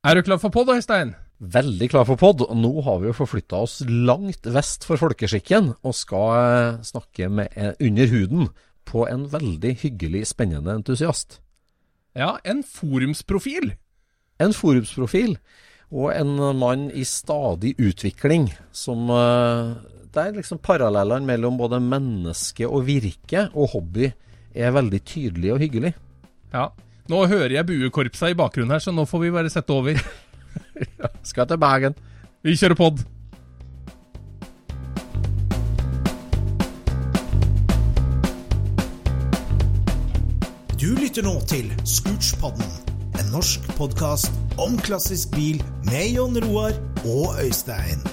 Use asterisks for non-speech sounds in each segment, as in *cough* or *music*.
Er du klar for pod, Øystein? Veldig klar for pod, nå har vi jo forflytta oss langt vest for folkeskikken og skal eh, snakke med eh, Under huden på en veldig hyggelig, spennende entusiast. Ja, en forumsprofil. En forumsprofil og en mann i stadig utvikling, som Det er liksom parallellene mellom både menneske og virke og hobby er veldig tydelig og hyggelig. Ja. Nå hører jeg buekorpsa i bakgrunnen her, så nå får vi bare sette over. *laughs* Skal til Bergen. Vi kjører pod. Du lytter nå til Scootspodden, en norsk podkast om klassisk bil med Jon Roar og Øystein.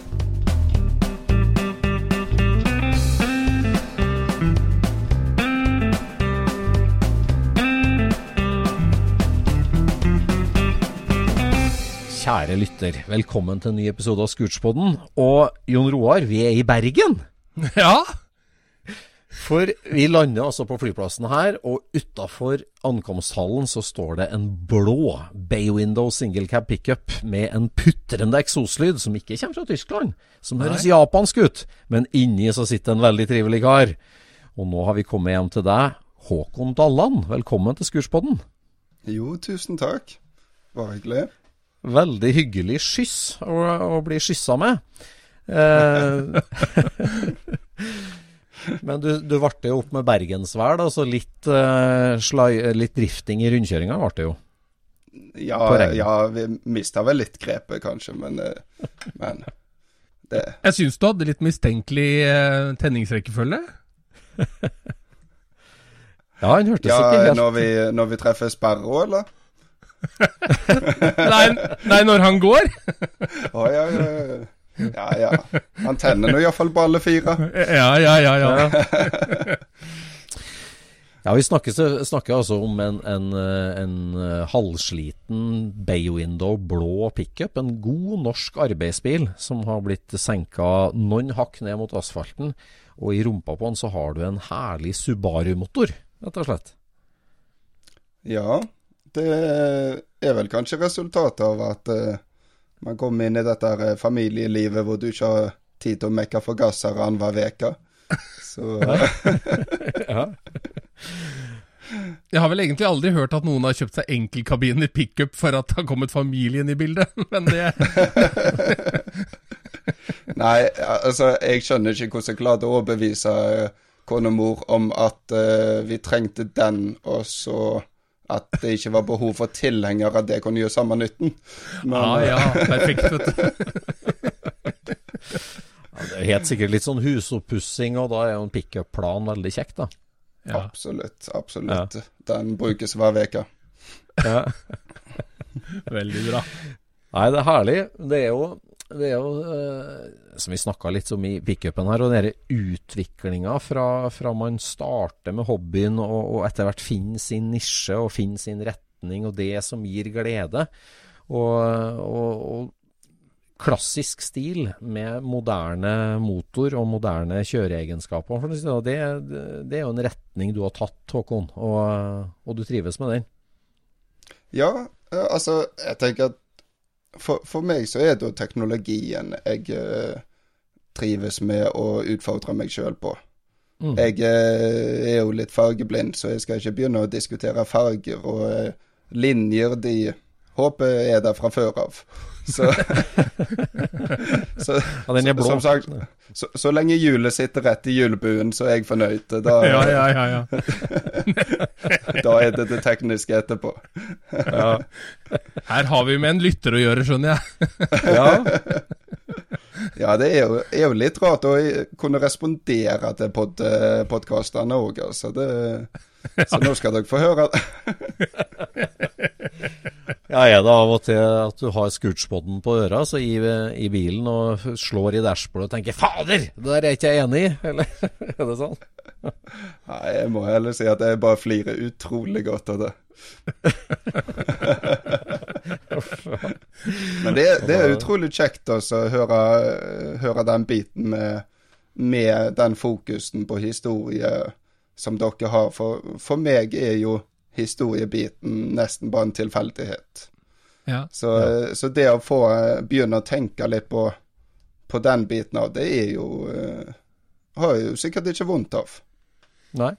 Kjære lytter, velkommen til en ny episode av Scootspodden. Og Jon Roar, vi er i Bergen. *laughs* Ja, For vi lander altså på flyplassen her, og utafor ankomsthallen så står det en blå Baywindow single cab pickup med en putrende eksoslyd som ikke kommer fra Tyskland, som høres japansk ut, men inni så sitter en veldig trivelig kar. Og nå har vi kommet hjem til deg, Håkon Dalland. Velkommen til Scootspodden. Jo, tusen takk. Bare hyggelig. Veldig hyggelig skyss å, å bli skyssa med. Eh, *laughs* men du, du varte jo opp med bergensvær, da, så litt, eh, slai, litt drifting i rundkjøringa ble det jo. Ja, ja vi mista vel litt grepet, kanskje, men, eh, men det *laughs* jeg syns du hadde litt mistenkelig eh, tenningsrekkefølge. *laughs* Ja, han hørtes Ja, ikke helt når vi, når vi treffer Sperro, eller? *laughs* Nei, nei når han går. Å, ja, ja, ja. Ja, ja. Han tenner nå iallfall på alle fire. Ja, ja, ja. ja. Ja, vi snakker, snakker altså om en, en, en eh, halvsliten Bay Window blå pickup. En god norsk arbeidsbil som har blitt senka noen hakk ned mot asfalten. Og i rumpa på den så har du en herlig Subaru-motor, rett og slett. Ja, det er vel kanskje resultatet av at eh, man kommer inn i dette eh, familielivet hvor du ikke har tid til å mekke forgassere annenhver uke. Så *laughs* Ja. Jeg har vel egentlig aldri hørt at noen har kjøpt seg enkelkabin i pickup for at det har kommet familien i bildet, *laughs* men det *laughs* Nei, altså, jeg skjønner ikke hvordan jeg klarte å overbevise eh, kone og mor om at uh, vi trengte den, og så at det ikke var behov for tilhengere, det kunne gjøre samme nytten. Men, Ja, ja, perfekt, vet *laughs* du. Ja, det er helt sikkert litt sånn husoppussing, og da er jo en pickup-plan veldig kjekt, da. Ja. Absolutt, absolutt. Den brukes hver uke. Ja. *laughs* Veldig bra. Nei, det er herlig. Det er jo, det er jo eh, som vi snakka litt om i pickupen her, og den utviklinga fra, fra man starter med hobbyen og, og etter hvert finner sin nisje og finner sin retning og det som gir glede. Og, og, og klassisk stil med moderne motor og moderne kjøreegenskaper. Det, det er jo en retning du har tatt, Håkon, og, og du trives med den. Ja, eh, altså, jeg tenker at for, for meg så er jo teknologien jeg eh, trives med å utfordre meg sjøl på. Mm. Jeg eh, er jo litt fargeblind, så jeg skal ikke begynne å diskutere farger og eh, linjer. De håper jeg er der fra før av. Så, *laughs* så Ja, den er blå. Som sagt, så, så lenge hjulet sitter rett i hjulbuen, så er jeg fornøyd. Da, Ja, ja, ja. ja. *laughs* da er det det tekniske etterpå. Ja. *laughs* Her har vi med en lytter å gjøre, skjønner jeg. ja. Ja, det er jo, er jo litt rart å kunne respondere til pod, podkastene òg, altså. Det, *laughs* så nå skal dere få høre. *laughs* Ja, Er det av og til at du har scootspoden på øra så i, i, bilen og slår i dashbordet og tenker 'fader, det der er jeg ikke enig i', *laughs* eller er det sånn? Nei, jeg må heller si at jeg bare flirer utrolig godt av det. Men det, det, er utrolig kjekt også, å høre, høre den biten med, med, den fokusen på historie som dere har. For, for meg er jo historiebiten nesten bare en tilfeldighet. Ja. Så, ja. så, det å få begynne å tenke litt på, på den biten av det, er jo uh, Har jeg jo sikkert ikke vondt av. Nei.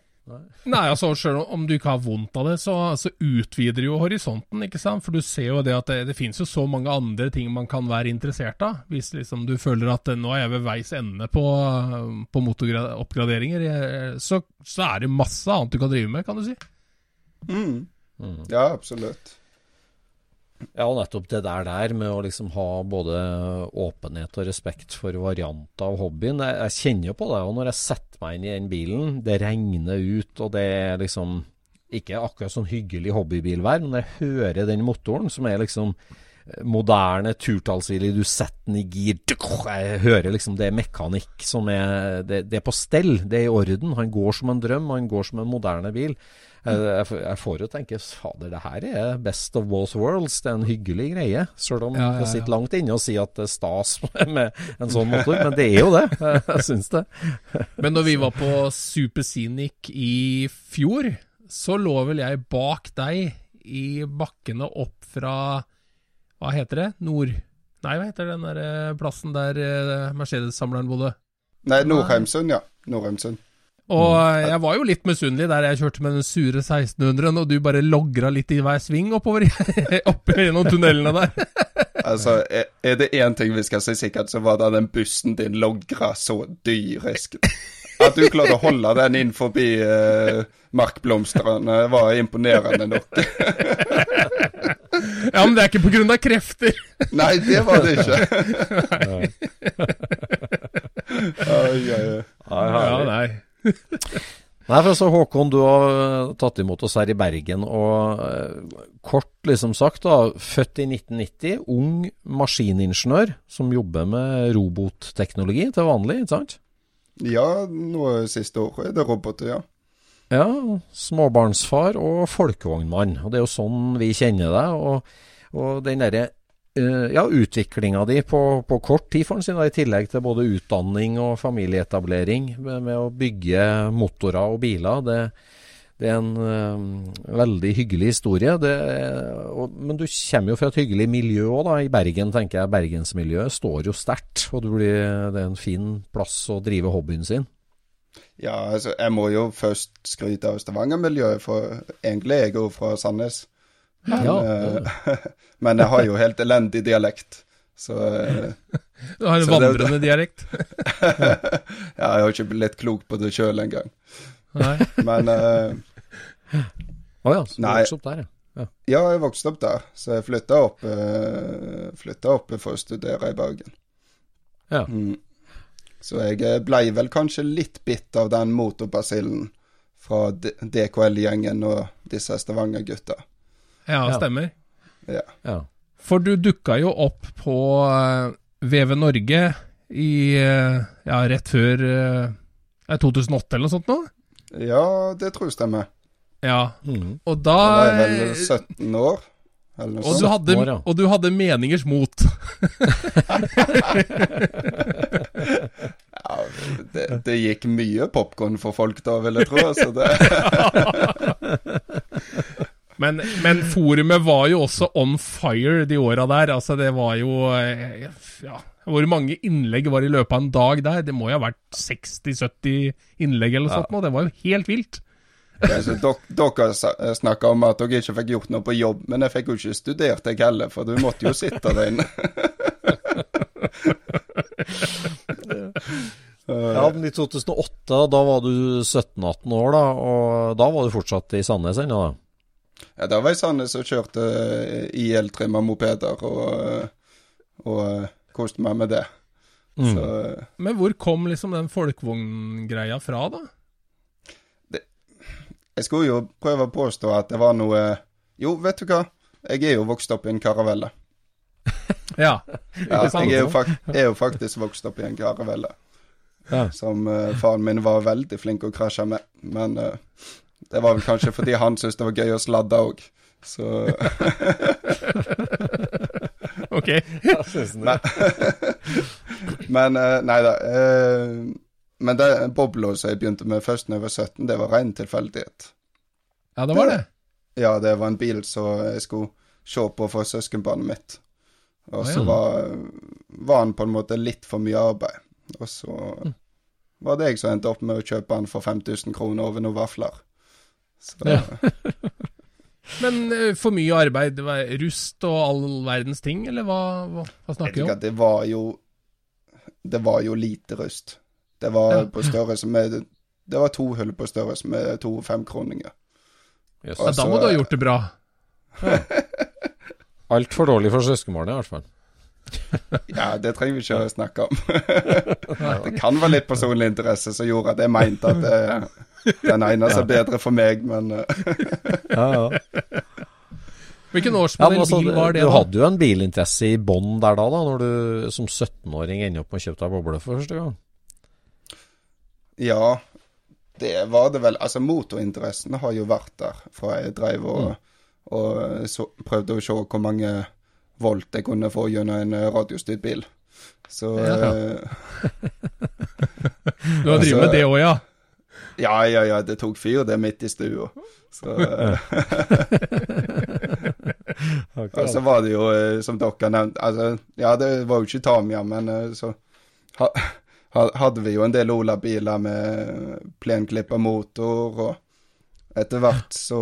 Nei, altså Selv om du ikke har vondt av det, så, så utvider jo horisonten. ikke sant? For du ser jo det at det, det finnes jo så mange andre ting man kan være interessert av. Hvis liksom du føler at nå er jeg ved veis ende på, på motoroppgraderinger, så, så, er det masse annet du kan drive med, kan du si. Mm. Mm. Ja, absolutt. Ja, og nettopp det der, der med å liksom ha både åpenhet og respekt for varianter av hobbyen. Jeg, jeg kjenner jo på det. Og når jeg setter meg inn i den bilen, det regner ut, og det er liksom ikke akkurat sånn hyggelig hobbybilvær, men når jeg hører den motoren, som er liksom moderne turtallsvillig, du setter den i gir Jeg hører liksom det er mekanikk som er det, det, er på stell, det er i orden. Han går som en drøm, han går som en moderne bil. Jeg, jeg, får jo tenke fader, det her er best of both worlds. Det er en hyggelig greie. Selv om ja, ja, ja. det sitter langt inne å si at det er stas *laughs* med en sånn motor. Men det er jo det. *laughs* Jeg syns det. *laughs* Men når vi var på Superscenic i fjor, så lå vel jeg bak deg i bakkene opp fra Hva heter det? Nord... Nei, hva heter den der eh, plassen der eh, Mercedes-samleren bodde? Nei, Nordheimsund, ja. Nordheimsund. Og mm. jeg var jo litt misunnelig der jeg kjørte med den sure 1600-en, og du bare logra litt i hver sving oppover *laughs* opp gjennom tunnelene der. *laughs* altså, er det én ting vi skal si sikkert, så var det den bussen din logra så dyrisk. At du klarte å holde den inn forbi uh, markblomstene, var imponerende nok. *laughs* ja, men det er ikke på grunn av krefter. Nei, det var det ikke. Nei. Oi, oi, oi. Ja, nei. *laughs* Nei, for altså Håkon, du har eh, tatt imot oss her i Bergen. Og eh, kort liksom sagt, da, født i 1990, ung maskiningeniør som jobber med robotteknologi til vanlig, ikke sant? Ja, nå siste året er det roboter, ja. Ja, småbarnsfar og folkevognmann. Og det er jo sånn vi kjenner deg. Og, og den derre ja, utviklinga di på, på, kort tid, for sin, i tillegg til både utdanning og familieetablering med, med å bygge motorer og biler. Det, det er en uh, veldig hyggelig historie. Det, og, men du kommer jo fra et hyggelig miljø òg, da. I Bergen, tenker jeg. Bergensmiljøet står jo sterkt. Og blir, det er en fin plass å drive hobbyen sin. Ja, altså, jeg må jo først skryte av Stavanger-miljøet, for egentlig er jeg jo fra Sandnes. Men, ja, ja. *laughs* men jeg har jo helt elendig dialekt, så Du har en vandrende det, dialekt? *laughs* ja, jeg har ikke blitt klok på det sjøl engang. Men uh, *laughs* Å oh ja, så du vokste opp der, ja. ja. jeg vokste opp der, så jeg flytta opp, uh, opp for å studere i Bergen. Ja. Mm. Så jeg eh, blei vel kanskje litt bitt av den motorbasillen fra DKL-gjengen og disse Stavanger-gutta. Ja, stemmer. Ja. ja. For du dukka jo opp på uh, VV Norge i uh, ja, rett før uh, 2008 eller noe sånt nå? Ja, det tror jeg stemmer. Ja, mm. og da Da var jeg vel 17 år. Og du, hadde, og du hadde meningers mot. *laughs* ja, det, det, gikk mye popkorn for folk da, vil jeg tro. Altså det. *laughs* men, men, forumet var jo også on fire de åra der. Altså, det var jo eh, ja, Hvor mange innlegg var i løpet av en dag der? Det må jo ha vært 60-70 innlegg eller noe ja. sånt. Det var jo helt vilt. Altså, dere snakka om at dere ikke fikk gjort noe på jobb, men jeg fikk jo ikke studert, jeg heller, for du måtte jo sitte der inne. *laughs* ja, men i 2008, da var du 17-18 år, da, og da var du fortsatt i Sandnes ennå? da? Ja, da var jeg i Sandnes og kjørte eh, IL-trimma mopeder og, eh, og koste meg med det. Mm. Så, men hvor kom liksom den folkevogngreia fra, da? Jeg skulle jo prøve å påstå at det var noe Jo, vet du hva? Jeg er jo vokst opp i en karavelle. *laughs* Ja. Ja, jeg er jo, fak er jo faktisk vokst opp i en karavelle. Ja. Som uh, faren min var veldig flink å krasje med. Men eh, det var vel kanskje fordi han syntes det var gøy å sladde òg. Så *laughs* Ok. Men, men eh, nei da. eh, men det bobla som jeg begynte med først da jeg var 17, det var ren tilfeldighet. Ja, det var det. Ja, det var en bil som jeg skulle se på for søskenbarnet mitt. Og så var, var han på en måte litt for mye arbeid. Og så Mm. var det jeg som endte opp med å kjøpe han for 5000 kroner over noen vafler. Så, Ja. *laughs* Men eh, for mye arbeid, det var rust og all verdens ting, eller hva, hva, hva snakker vi om? det var jo Det var jo lite rust. Det var Ja. på størrelse med Det var to hull på størrelse med to femkroninger. Yes. Ja, da må du ha gjort det bra. Altfor dårlig for søskenbarnet, i hvert fall. *laughs* Ja, det trenger vi ikke å snakke om. *laughs* det kan være litt personlig interesse som gjorde at jeg mente at det, den ene er bedre for meg, men eh, *laughs* Ja, ja. Hvilken Ja, men altså, bil var det, du da? hadde jo en bilinteresse i bånn der da, da, når du som 17-åring ender opp med å kjøpe deg boble for første gang. ja. Det var det vel. Altså, motorinteressen har jo vært der fra jeg drev og, og så, prøvde å se hvor mange volt jeg kunne få gjennom en eh, radiostyrt bil. Så Ja. eh, *laughs* Du har drevet med det òg, ja? Ja, ja, ja, det tok fyr, det midt i stua. Så, eh, *laughs* og så var det jo, som dere har nevnt altså, Ja, det var jo ikke Tamia, men så ha, hadde vi jo en del Ola-biler med plenklippa motor, og etter hvert så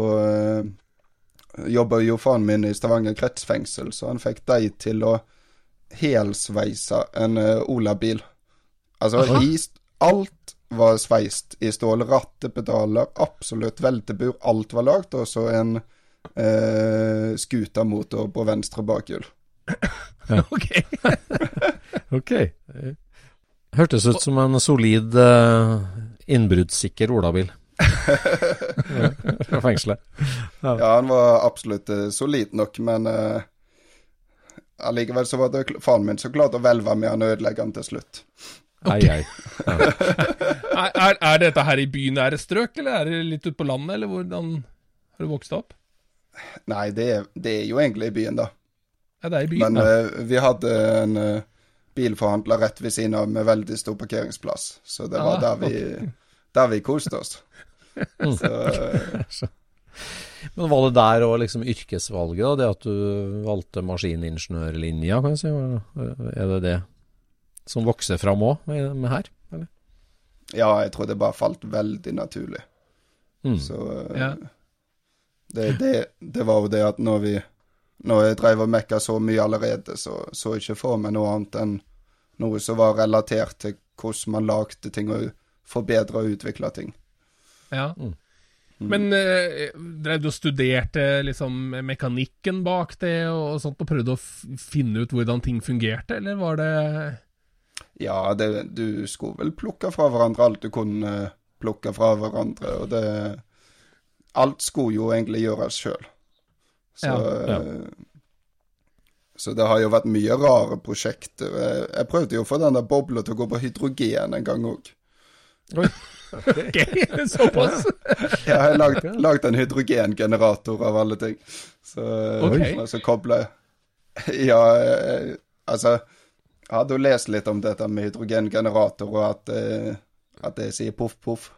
jobba jo faren min i Stavanger kretsfengsel, så han fikk de til å helsveise en uh, Ola-bil. Altså, Aha. i, alt var sveist i stål. Rattepedaler, absolutt veltebur, alt var lagd. Og så en uh, scootermotor på venstre bakhjul. *coughs* Ok. *laughs* Ok. Hørtes ut som en solid uh, innbruddssikker olabil. *laughs* Fra fengselet. Ja, han var absolutt eh, solid nok, men eh, allikevel så var det faren min som klarte å hvelve med han og ødelegge han til slutt. Ei, ei. *laughs* Er, er, er dette her i bynære strøk, eller er det litt ute på landet, eller hvordan har du vokst opp? Nei, det, er- det er jo egentlig i byen, da. Ja, det er i byen. Men ja. uh, vi hadde en uh, bilforhandler rett ved siden av med veldig stor parkeringsplass, så det var Ah, der vi, der vi koste oss. Så, eh, *laughs* Men var det der òg liksom yrkesvalget, da? Det at du valgte maskiningeniørlinja, kan jeg si? Er det det som vokser fram òg med, her? Eller? ja, jeg tror det bare falt veldig naturlig. Mm. Så eh, Ja. det, det, det var jo det at når vi Når jeg drev og mekka så mye allerede, så så jeg ikke for meg noe annet enn noe som var relatert til hvordan man lagde ting og forbedra og utvikla ting. Ja. Mm. Men eh, drev du og studerte liksom mekanikken bak det og sånt, og prøvde å f finne ut hvordan ting fungerte, eller var det Ja, det, du skulle vel plukke fra hverandre alt du kunne eh, plukke fra hverandre, og det Alt skulle jo egentlig gjøres sjøl. Så Ja. Ja. Så det har jo vært mye rare prosjekter. Jeg prøvde jo å få den der bobla til å gå på hydrogen en gang òg. *laughs* Ok, *laughs* såpass? Jeg har lagd, lagd en hydrogengenerator av alle ting. Så, okay. og så kobler jeg *laughs* Ja, eh, altså Jeg hadde jo lest litt om dette med hydrogengenerator, og at, eh, at det sier poff, poff.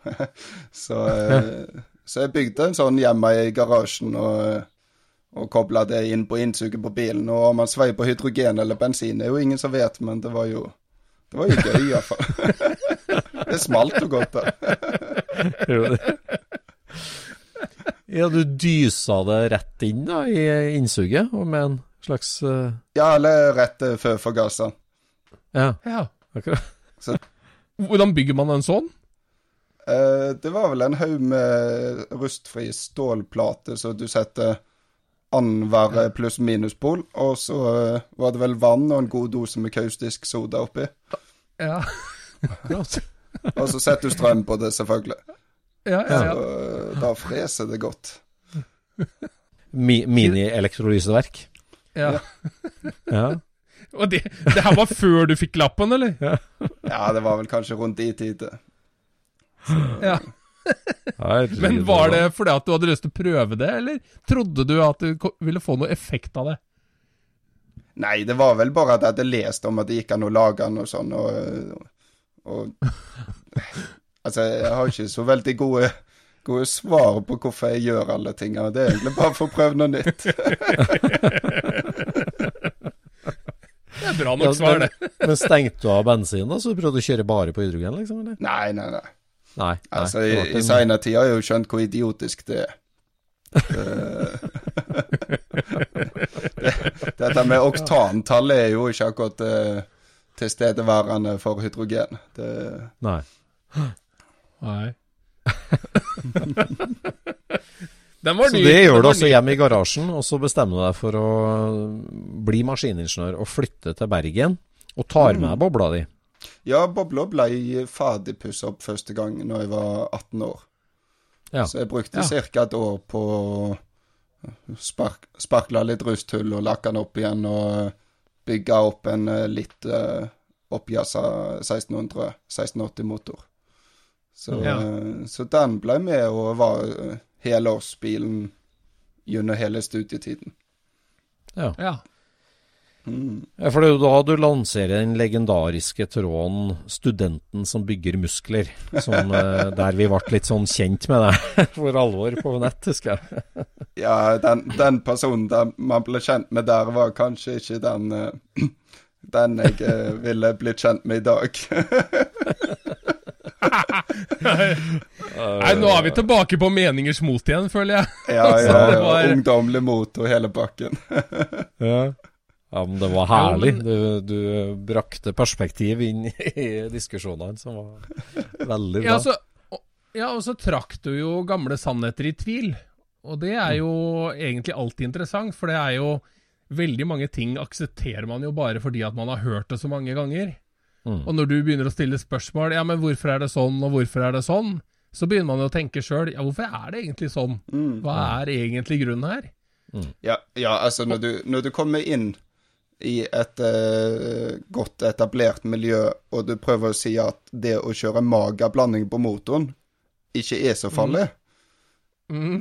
så, eh, så jeg bygde en sånn hjemme i garasjen og, og kobla det inn på innsuget på bilen. Og om man sveier på hydrogen eller bensin, det er jo ingen som vet, men det var jo det var jo gøy, iallfall. Det smalt jo godt, da. *laughs* Ja, du dysa det rett inn da i innsuget, og med en slags uh... Ja, eller rett eh, før forgasseren. Ja, Ja. akkurat. Hvordan bygger man en sånn? Uh, det var vel en haug med rustfri stålplate, så du setter annenhver pluss-minuspol, og så uh, var det vel vann og en god dose med kaustisk soda oppi. Ja. *laughs* Og så setter du strøm på det, selvfølgelig. Ja, ja, ja. Så, da freser det godt. Mi Mini-elektrolyseverk. Ja. Ja. Og det, det her var før du fikk lappen, eller? Ja, det var vel kanskje rundt i tide. Ja. Men var det fordi at du hadde lyst til å prøve det, eller trodde du at du ville få noe effekt av det? Nei, det var vel bare at jeg hadde lest om at det gikk an å lage den og sånn, og, og Altså, jeg har ikke så veldig gode, gode svar på hvorfor jeg gjør alle tingene. Det er egentlig bare for å prøve noe nytt. *laughs* Det er bra Ja, nok svar, det. men, *laughs* men stengte du av bensin, da, så du prøvde å kjøre bare på hydrogen, liksom? eller? Nei, nei, nei. Nei. nei, Altså, i, i seinere tid har jeg jo skjønt hvor idiotisk det er. *laughs* Dette med oktantallet er jo ikke akkurat eh, tilstedeværende for hydrogen. Det, Nei. Nei. *laughs* Den var Så ny. det gjør du også altså hjemme i garasjen, og så bestemmer du deg for å bli maskiningeniør og flytte til Bergen, og tar med deg bobla di. ja, bobla ble ferdig pussa opp første gang når jeg var 18 år. Ja. Så jeg brukte Ja. ca. et år på å spark, sparkle litt rusthull og lakke den opp igjen og bygge opp en eh, litt uh, oppjassa 1600 1680-motor. Så, Ja. eh, så den ble med og var uh, helårsbilen gjennom hele studietiden. Ja. Ja. Ja, For det er jo da du lanserer den legendariske tråden 'Studenten som bygger muskler', som, *laughs* eh, der vi ble litt sånn kjent med deg *laughs* for alvor på nett, husker jeg. *laughs* Ja, den, den personen der man ble kjent med der, var kanskje ikke den eh, *clears throat* den jeg eh, ville blitt kjent med i dag. Nei, nå er vi tilbake på meningers mot igjen, føler jeg. Ja, ja, var- ungdommelig mot og hele bakken. Ja. Ja, men det var herlig. Ja, men- Du, du brakte perspektiv inn i diskusjonene, som var veldig bra. Ja, så, ja, og så trakk du jo gamle sannheter i tvil. Og det er jo egentlig alltid interessant, for det er jo Veldig mange ting aksepterer man jo bare fordi at man har hørt det så mange ganger. Mm. Og når du begynner å stille spørsmål Ja, men hvorfor er det sånn, og hvorfor er det sånn? Så begynner man jo å tenke sjøl Ja, hvorfor er det egentlig sånn? Hva er egentlig grunnen her? Ja, ja altså når du, når du kommer inn i et eh, godt etablert miljø, og du prøver å si at det å kjøre magerblanding på motoren ikke er så farlig, Mm.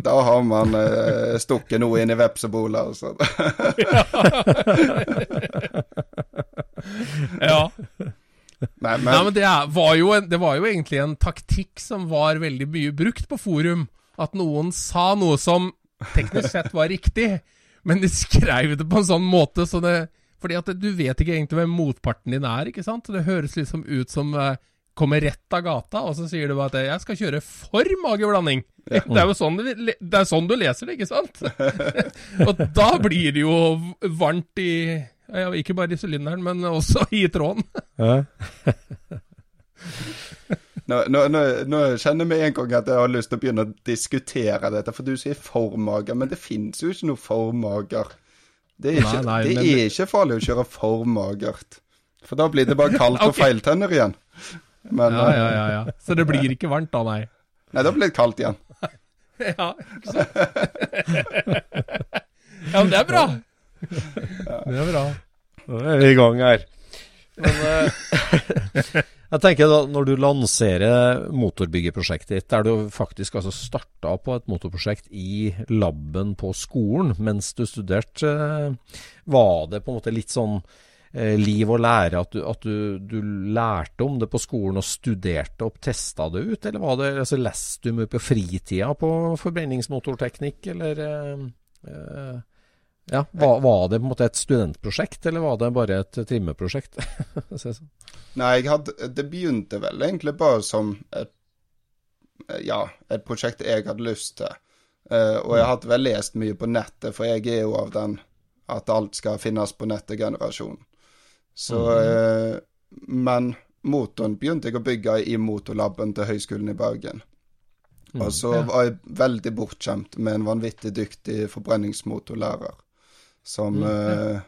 da har man eh, stukket noe inn i vepsebolet, Altså. *laughs* Ja. Nei, men, Nei, men det, var en, det var jo egentlig en taktikk som var veldig mye brukt på forum. At noen sa noe som teknisk sett var riktig, men de skrev det på en sånn måte så det Fordi at du vet ikke egentlig hvem motparten din er, ikke sant? Det høres liksom ut som eh, kommer rett av gata, og så sier du bare at 'jeg skal kjøre for mageblanding'. *laughs* Det er jo sånn, det, det er sånn du leser det, ikke sant? *laughs* og da blir det jo varmt i ja, Ikke bare i sylinderen, men også i tråden. *laughs* Ja. nå, nå, nå, nå kjenner vi en gang at jeg har lyst til å begynne å diskutere dette, for du sier formager, men det finnes jo ikke noe formager. Det er ikke, Nei, nei, det men- er ikke farlig å kjøre formagert. For da blir det bare kaldt *laughs* og Ok. feiltenner igjen. Men Ja, eh, ja, ja, ja. Så det blir ikke varmt da, nei. *laughs* Nei, da blir det kaldt igjen. *laughs* Ja, ikke sant? ja, men det er bra. Det er bra. Nå er vi i gang her. Men eh, *laughs* jeg tenker da, når du lanserer motorbyggeprosjektet ditt, der du faktisk altså starta på et motorprosjekt i laben på skolen mens du studerte, eh, var det på en måte litt sånn eh, liv og lære at, du, at du, du lærte om det på skolen og studerte opp, testa det ut, eller var det, altså leste du mye på fritida på forbrenningsmotorteknikk, eller eh, ja, var, var det på en måte et studentprosjekt, eller var det bare et trimmeprosjekt? *laughs* Sånn. Nei, hadde, det begynte vel egentlig bare som et, ja, et prosjekt jeg hadde lyst til. Uh, og jeg hadde vel lest mye på nettet, for jeg er jo av den at alt skal finnes på nettet-generasjonen. Så uh, Men motoren begynte jeg å bygge i motorlaben til Høgskolen i Bergen. Og så var jeg veldig bortskjemt med en vanvittig dyktig forbrenningsmotorlærer som, eh,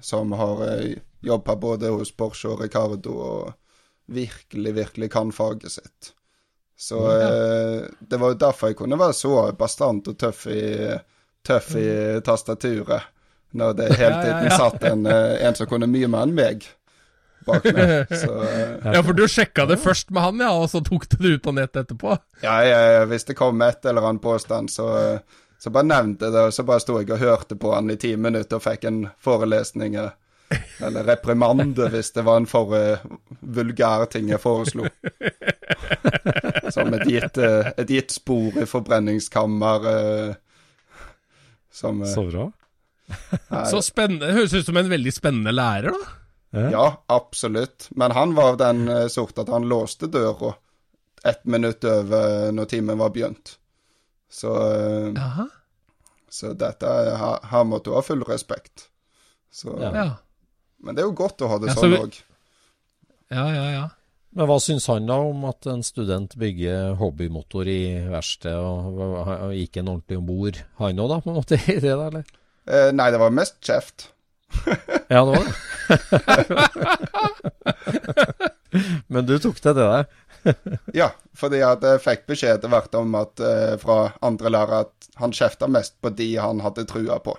som har eh, jobba både hos Porsche og Ricardo og virkelig, virkelig kan faget sitt. Så ja. det var jo derfor jeg kunne være så bastant og tøff i tøff i tastaturet. Når det hele Ja, ja, tiden ja. satt en, eh, en som kunne mye mer enn meg. Så eh, Ja, for du sjekka det først med han, ja, og så tok du det ut på nettet etterpå? ja, ja, hvis det kom et eller annet påstand, så, eh, så bare nevnte jeg det, og så bare sto jeg og hørte på han i ti minutter og fikk en forelesning. eh, Eller reprimande, hvis det var en for vulgær ting jeg foreslo. *laughs* Som et gitt, eh, et gitt spor i forbrenningskammer. eh, Som Så bra. er- Så spennende. Høres ut som en veldig spennende lærer, da. Ja, absolutt. Men han var av den sort at han låste døra ett minutt over når timen var begynt. Så, så dette her, her måtte du ha full respekt. Så, Ja. Men det er jo godt å ha det Ja, sånn òg. ja, ja, ja. Men hva syns han da om at en student bygger hobbymotor i verksted, og, og, og gikk en ordentlig om bord? Han òg, da, på en måte, *laughs* i det, da, eller? Eh, nei, det var mest kjeft. Ja, det var det. *laughs* *laughs* Men du tok det til deg? Ja, fordi at jeg fikk beskjed etter hvert om at eh, fra andre lærere at han kjefta mest på de han hadde trua på.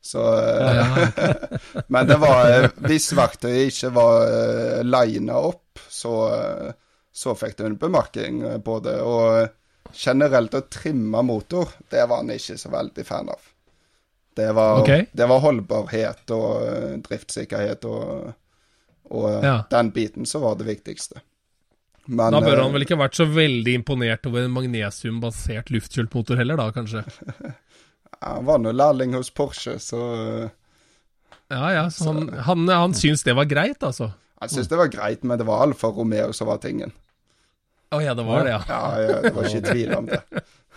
Så eh, *laughs* Men det var eh, Hvis verktøyet ikke var uh, lina opp, så, så fikk du en bemerkning eh, på det. Og generelt å trimme motor, det var han ikke så veldig fan av. Det var, okay. det var holdbarhet og driftssikkerhet og, og Ja. den biten som var det viktigste. Men, Da bør eh, han vel ikke ha vært så veldig imponert over en magnesiumbasert luftkjøltmotor heller, da, kanskje? *laughs* Han var nå lærling hos Porsche, så eh, Ja ja, så han, han, han syns det var greit, altså? Han syns det var greit, men det var Alfa Romeo som var tingen. Å ja, det var det, ja. Ja, ja, det var ikke tvil om det.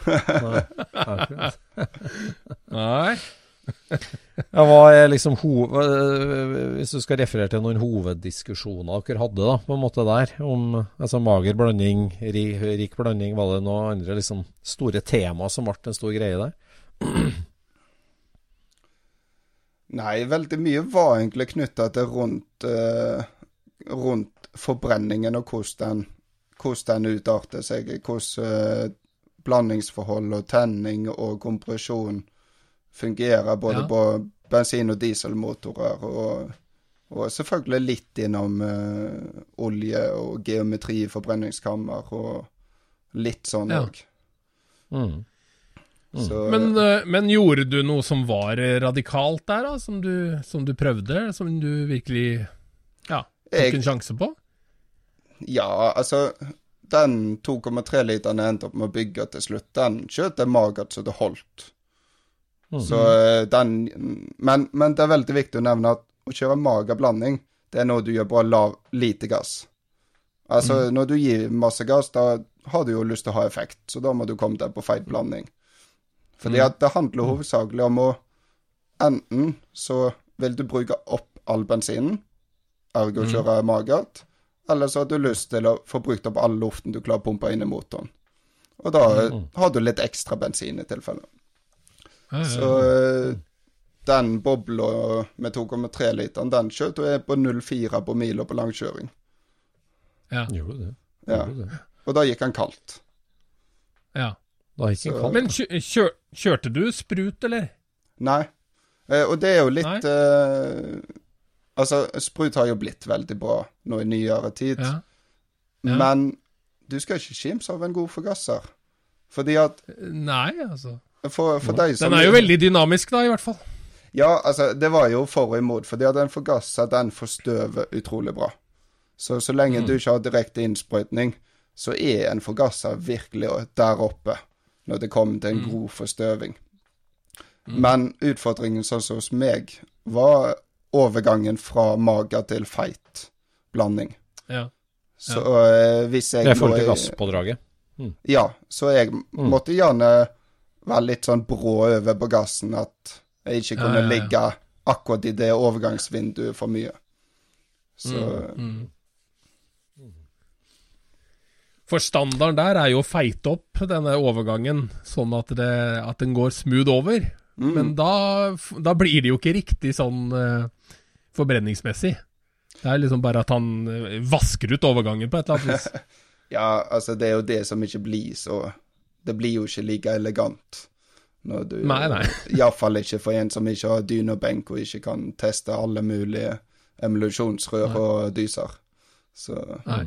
*laughs* Nei. *laughs* *laughs* Ja, hva er liksom ho øh, Hvis du skal referere til noen hoveddiskusjoner dere hadde da, på en måte der, om altså, mager blanding, rik, rik blanding, var det noen andre liksom store tema som ble en stor greie der? *clears throat* Nei, veldig mye var egentlig knytta til rundt, eh, rundt forbrenningen og hvordan den utarter seg. Hvordan eh, blandingsforhold og tenning og kompresjon fungerer både Ja. på bensin- og dieselmotorer. Og, og selvfølgelig litt innom uh, olje og geometri i forbrenningskammer og litt sånn Ja. Mm. Mm. Så Men, øh, men gjorde du noe som var øh, radikalt der, da? Som du, som du prøvde? Som du virkelig ja, tok Jeg- en sjanse på? Ja, altså Den 2,3 literen jeg endte opp med å bygge til slutt, den skjøt jeg magert så det holdt. Så eh, den men, men det er veldig viktig å nevne at å kjøre mager blanding, det er noe du gjør på lav lite gass. Altså, når du gir masse gass, da har du jo lyst til å ha effekt, så da må du komme deg på feil blanding. Fordi at det handler hovedsakelig om å Enten så vil du bruke opp all bensinen, ergo kjøre magert, eller så har du lyst til å få brukt opp all luften du klarer å pumpe inn i motoren. Og da har du litt ekstra bensin i tilfelle. Ja, Så eh, den bobla med 2,3-literen, den kjørte jeg på 0,4 på mila på langkjøring. ja, Gjorde det. Og da gikk han kaldt. ja. Da gikk han kaldt. Men kjør, kjørte du sprut, eller? Nei. Eh, og det er jo litt eh, Altså, sprut har jo blitt veldig bra nå i nyere tid. Ja. Ja. Men du skal ikke kimse av en god forgasser. Fordi at Nei, altså. For, for deg som Den er jo veldig dynamisk, da, i hvert fall. Ja, altså, det var jo for og imot. Fordi at en forgasser, den forstøver utrolig bra. Så så lenge du ikke har direkte innsprøytning, så er en forgasser virkelig der oppe når det kommer til en god forstøving. Men utfordringen sånn som hos meg, var overgangen fra mager til feit blanding. Ja. Så eh, hvis jeg I forhold til gasspådraget? Mm. Ja, så jeg måtte gjerne være litt sånn brå over på gassen, at jeg ikke kunne ja, ja. ligge akkurat i det overgangsvinduet for mye. Så Mm. For standarden der er jo å feite opp denne overgangen, sånn at, det, at den går smooth over. mm. Men da, da blir det jo ikke riktig sånn uh, forbrenningsmessig. Det er liksom bare at han eh, vasker ut overgangen på et eller annet vis. *laughs* Ja, altså, det er jo det som ikke blir så Det blir jo ikke like elegant. Når du, Nei, nei. *laughs* Iallfall ikke for en som ikke har dyne og ikke kan teste alle mulige emulsjonsrør og dyser. Så Nei.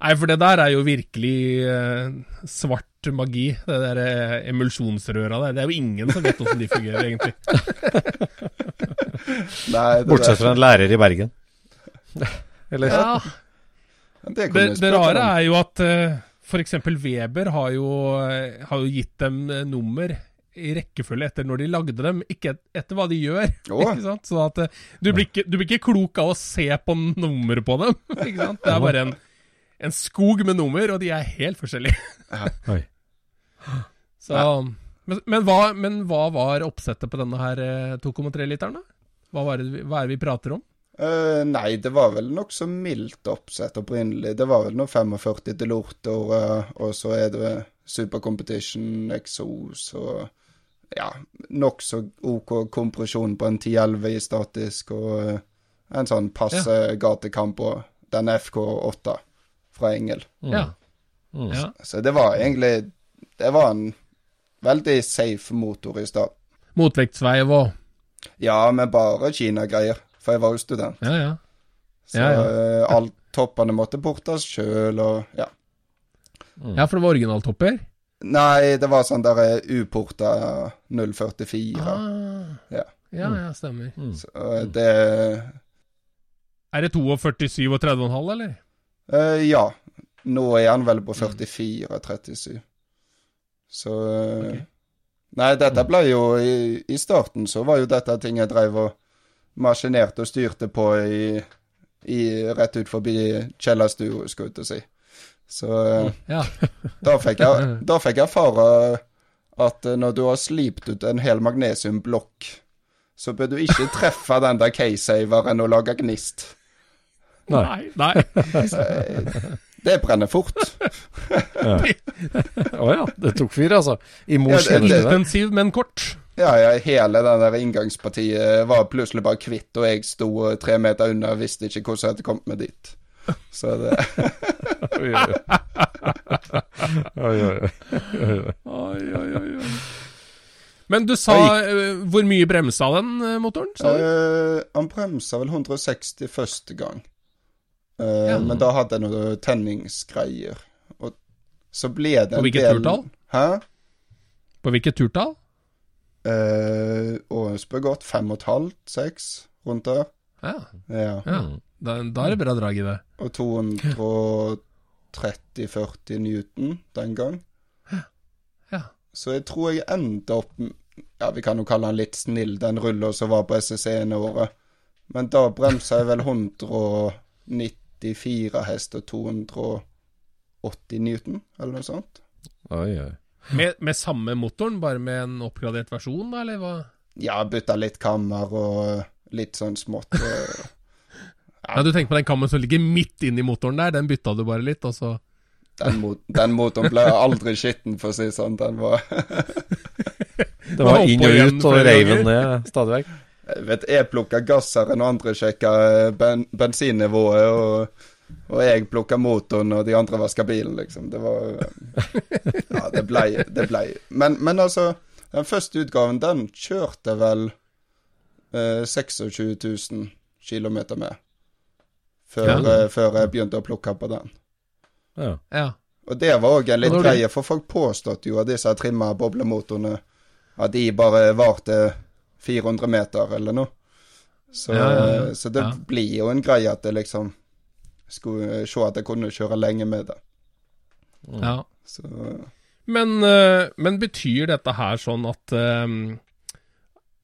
Nei, for det der er jo virkelig eh, svart magi, det der eh, emulsjonsrøra der. Det er jo ingen som vet åssen de fungerer, egentlig. *laughs* Nei, det Bortsett fra en lærer i Bergen. *laughs* Eller? Ja, det, det, det rare er jo at uh, f.eks. Weber har jo, eh, har jo gitt dem eh, nummer i rekkefølge etter når de lagde dem, ikke etter hva de gjør. *laughs* Oh. Ikke sant? Så at eh, du, blir ikke, du blir ikke klok av å se på nummeret på dem. *laughs* Ikke sant? Det er bare en, en skog med nummer, og de er helt forskjellige. Oi. *gasps* Så, men, men, hva, men hva var oppsettet på denne her eh, 2,3-literen, da? Hva, det, hva er det vi prater om? Eh, nei, det var vel nokså mildt oppsett opprinnelig. Det var vel noe 45 til Lortor, uh, og så er det Super Competition, Exos og ja, nokså OK kompresjon på en 10-11 i statisk, og uh, en sånn passe gatekamp og den FK8 fra Engel. Ja. Mm. ja. Så det var egentlig Det var en veldig safe motor i stad. Motvektsveiv og Ja, med bare Kina-greier, for jeg var jo student. Ja, ja. Så Ja, ja. eh, alt toppene måtte portes sjøl, og ja. Ja, for det var originaltopper? Nei, det var sånn der eh, uporta 044. Ah. Ja. Ja, ja, stemmer. Så eh, det Er det 42, 37,5, eller? Uh, Ja. Nå er han vel på 44-37. Så okay. Nei, dette ble jo i, I starten så var jo dette ting jeg drev og maskinerte og styrte på i, i rett ut forbi kjellerstua, skulle jeg til å si. Så eh, Ja. *laughs* Da fikk jeg, *laughs* da fikk jeg erfare at eh, når du har slipt ut en hel magnesiumblokk, så bør du ikke *laughs* treffe den der K-saveren og lage gnist. Nei. Nei. Eh, Det brenner fort. Å ja, det tok fyr, altså. I mors Ja, det-. Intensiv, men kort. Ja, ja, hele den der inngangspartiet var plutselig bare kvitt, og jeg sto tre meter unna og visste ikke hvordan jeg hadde kommet meg dit. Så det *laughs* Oi, oi, oi. Men du sa eh, hvor mye bremsa den eh, motoren? Sa du? Eh, Han bremsa vel 160 første gang. Uh, Ja. Men da hadde jeg noe tenningsgreier. Og så ble det en På hvilket del turtall? Hæ? På hvilket turtall? Uh, og spør godt. Fem og et halvt, seks, rundt der. Ja, Ja. ja. Da, da er det bra drag i det. Og 230-40 newton den gang. Ja. Så jeg tror jeg endte opp Ja, vi kan jo kalle den litt snill, den rulla som var på SSC-ene året. Men da bremsa jeg vel 194 hest og 280 newton, eller noe sånt. Oi, oi. Med, med samme motoren, bare med en oppgradert versjon, da, eller hva? Ja, bytta litt kammer og litt sånn smått. ja. *laughs* Ja, Du tenker på den kammen som ligger midt inni motoren der, den bytta du bare litt, og så Den, mot, den motoren ble aldri skitten, for å si det sånn. Den var *laughs* Det var inn og ut, og reiv den ned stadig vekk. Jeg vet, jeg plukka gasseren, og andre sjekka eh, ben, bensinnivået, og, og jeg plukka motoren, og de andre vaska bilen, liksom. Det var *laughs* Ja, det blei det ble. Men, men altså, den første utgaven, den kjørte vel eh, 26 000 km med. Før, Ja. eh, før jeg begynte å plukke på den. Ja. Ja. Og det var òg en litt greie, for folk påstått jo at disse trimma boblemotorene At de bare varte 400 meter eller noe. Så, Ja, ja, ja. så det Ja. blir jo en greie at det liksom skulle se at jeg kunne kjøre lenge med det. ja. Så Men, eh, men betyr dette her sånn at eh,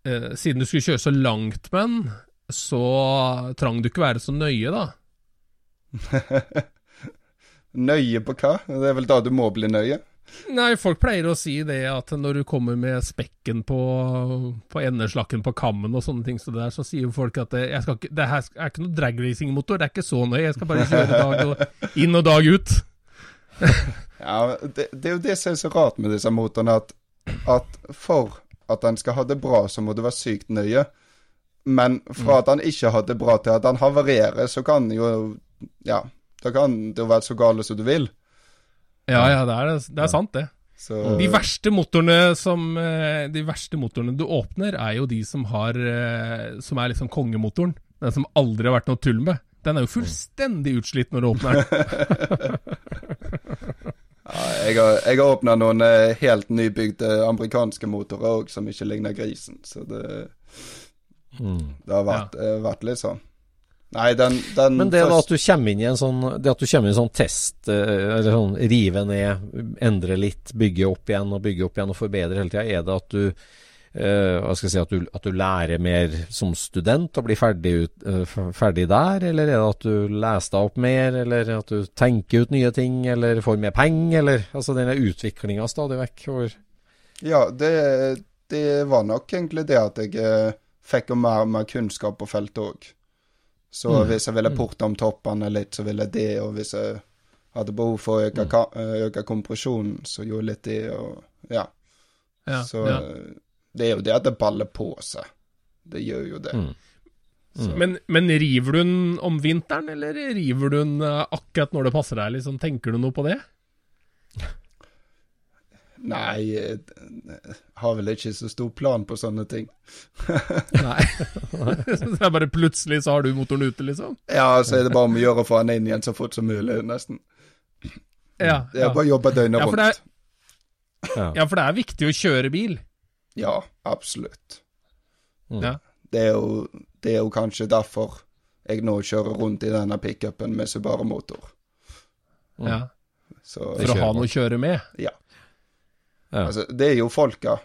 eh, siden du skulle kjøre så langt med den, så trang du ikke være så nøye, da? *laughs* nøye på hva? Det er vel da du må bli nøye? Nei, folk pleier å si det at når du kommer med spekken på, på endeslakken på kammen og sånne ting, så, der, så sier jo folk at det, jeg skal ikke, det her er ikke noe dragracingmotor, det er ikke så nøye, jeg skal bare kjøre dag og, inn og dag ut. *laughs* Ja, det, det er jo det som er så rart med disse motorene, at, at for at den skal ha det bra, så må du være sykt nøye. Men fra at han ikke har det bra til at han havarerer, så kan jo Ja, da kan det jo være så gale som du vil. Ja, ja, det er, det er sant, det. Så De verste motorene som eh, De verste motorene du åpner, er jo de som har eh, Som er liksom kongemotoren. Den som aldri har vært noe tull med. Den er jo fullstendig utslitt når du åpner den. *laughs* ja, jeg har, jeg har åpna noen eh, helt nybygde amerikanske motorer òg, som ikke ligner grisen. Så det, det har vært, ja. vært litt sånn. Nei, den, den Men det da at du kommer inn i en sånn Det at du kommer inn i en sånn test, eh, eller sånn rive ned, endre litt, bygge opp igjen og bygge opp igjen og forbedre hele tida, er det at du Uh, hva skal jeg si, at du, at du lærer mer som student og blir ferdig, ut, uh, ferdig der, eller er det at du leser deg opp mer, eller at du tenker ut nye ting, eller får mer penger, eller altså denne utviklinga stadig vekk? Over, Ja, det, det var nok egentlig det at jeg fikk mer og mer kunnskap på feltet òg. Så Mm. hvis jeg ville porte om toppene litt, så ville jeg det. Og hvis jeg hadde behov for å øke, Mm. øke kompresjonen, så gjorde jeg litt det. Og ja. Ja, så ja. det er jo det at det baller på seg. Det gjør jo det. Mm. Men, men river du den om vinteren, eller river du den eh, akkurat når det passer deg? Liksom, tenker du noe på det? Nei, jeg har vel ikke så stor plan på sånne ting. *laughs* Nei. så det er bare plutselig så har du motoren ute, liksom? Ja, så er det bare om å gjøre å få den inn igjen så fort som mulig, nesten. Ja, Det er ja. bare å jobbe døgnet Ja, rundt. er- ja. for det er viktig å kjøre bil. Ja, absolutt. Mm. Ja. Det er, jo, det er jo kanskje derfor jeg nå kjører rundt i denne pickupen med Subaru-motor. Ja. Så For å ha noe å kjøre med. ja. Ja. Altså, det er jo folka.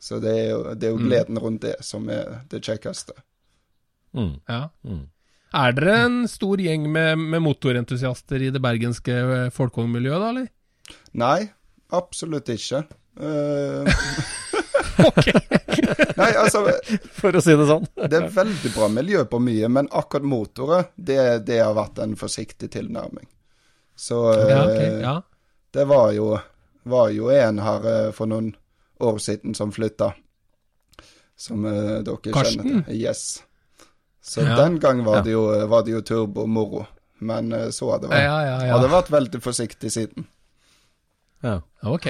Så det er jo, det er jo Mm. gleden rundt det som er det kjekkeste. Mm. Ja. Mm. Er dere en stor gjeng med, med motorentusiaster i det bergenske eh, folkevognmiljøet, da, eller? Nei, absolutt ikke. Eh, *laughs* *laughs* Nei, altså For å si det sånn. Det er veldig bra miljø på mye, men akkurat motorer, det, det har vært en forsiktig tilnærming. Så Ja, ok. eh, Ja. det var jo, var jo en her eh, for noen år siden som flytta. Som eh, dere Karsten? kjenner til. Yes. Så Ja. den gang var Ja. det jo, var det jo turbo-moro. Men eh, så hadde det vært. Ja, ja, ja. Har det vært veldig forsiktig siden. Ja. Ok.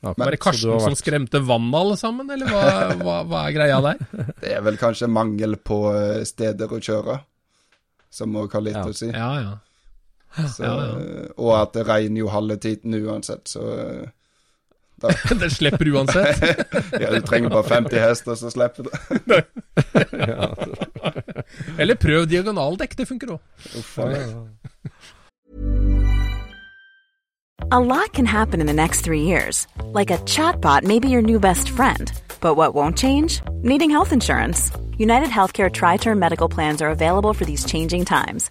Ja, Var det Karsten vært... som skremte vann alle sammen, eller hva, *laughs* hva, hva er greia der? Det er vel kanskje mangel på eh, steder å kjøre, som må har Ja. si. Ja, ja. Så, ja, ja. eh, Og at det regner jo halve tiden uansett, så eh, da, *laughs* Den slipper uansett. *laughs* ja, Du trenger bare 50 hester, så slipper du. *laughs* Eller prøv diagonaldekk, det funker òg. A. A lot can happen in the next three years. Like a chatbot may be your new best friend. But what won't change? Needing health insurance. United Healthcare Tri Term Medical Plans are available for these changing times.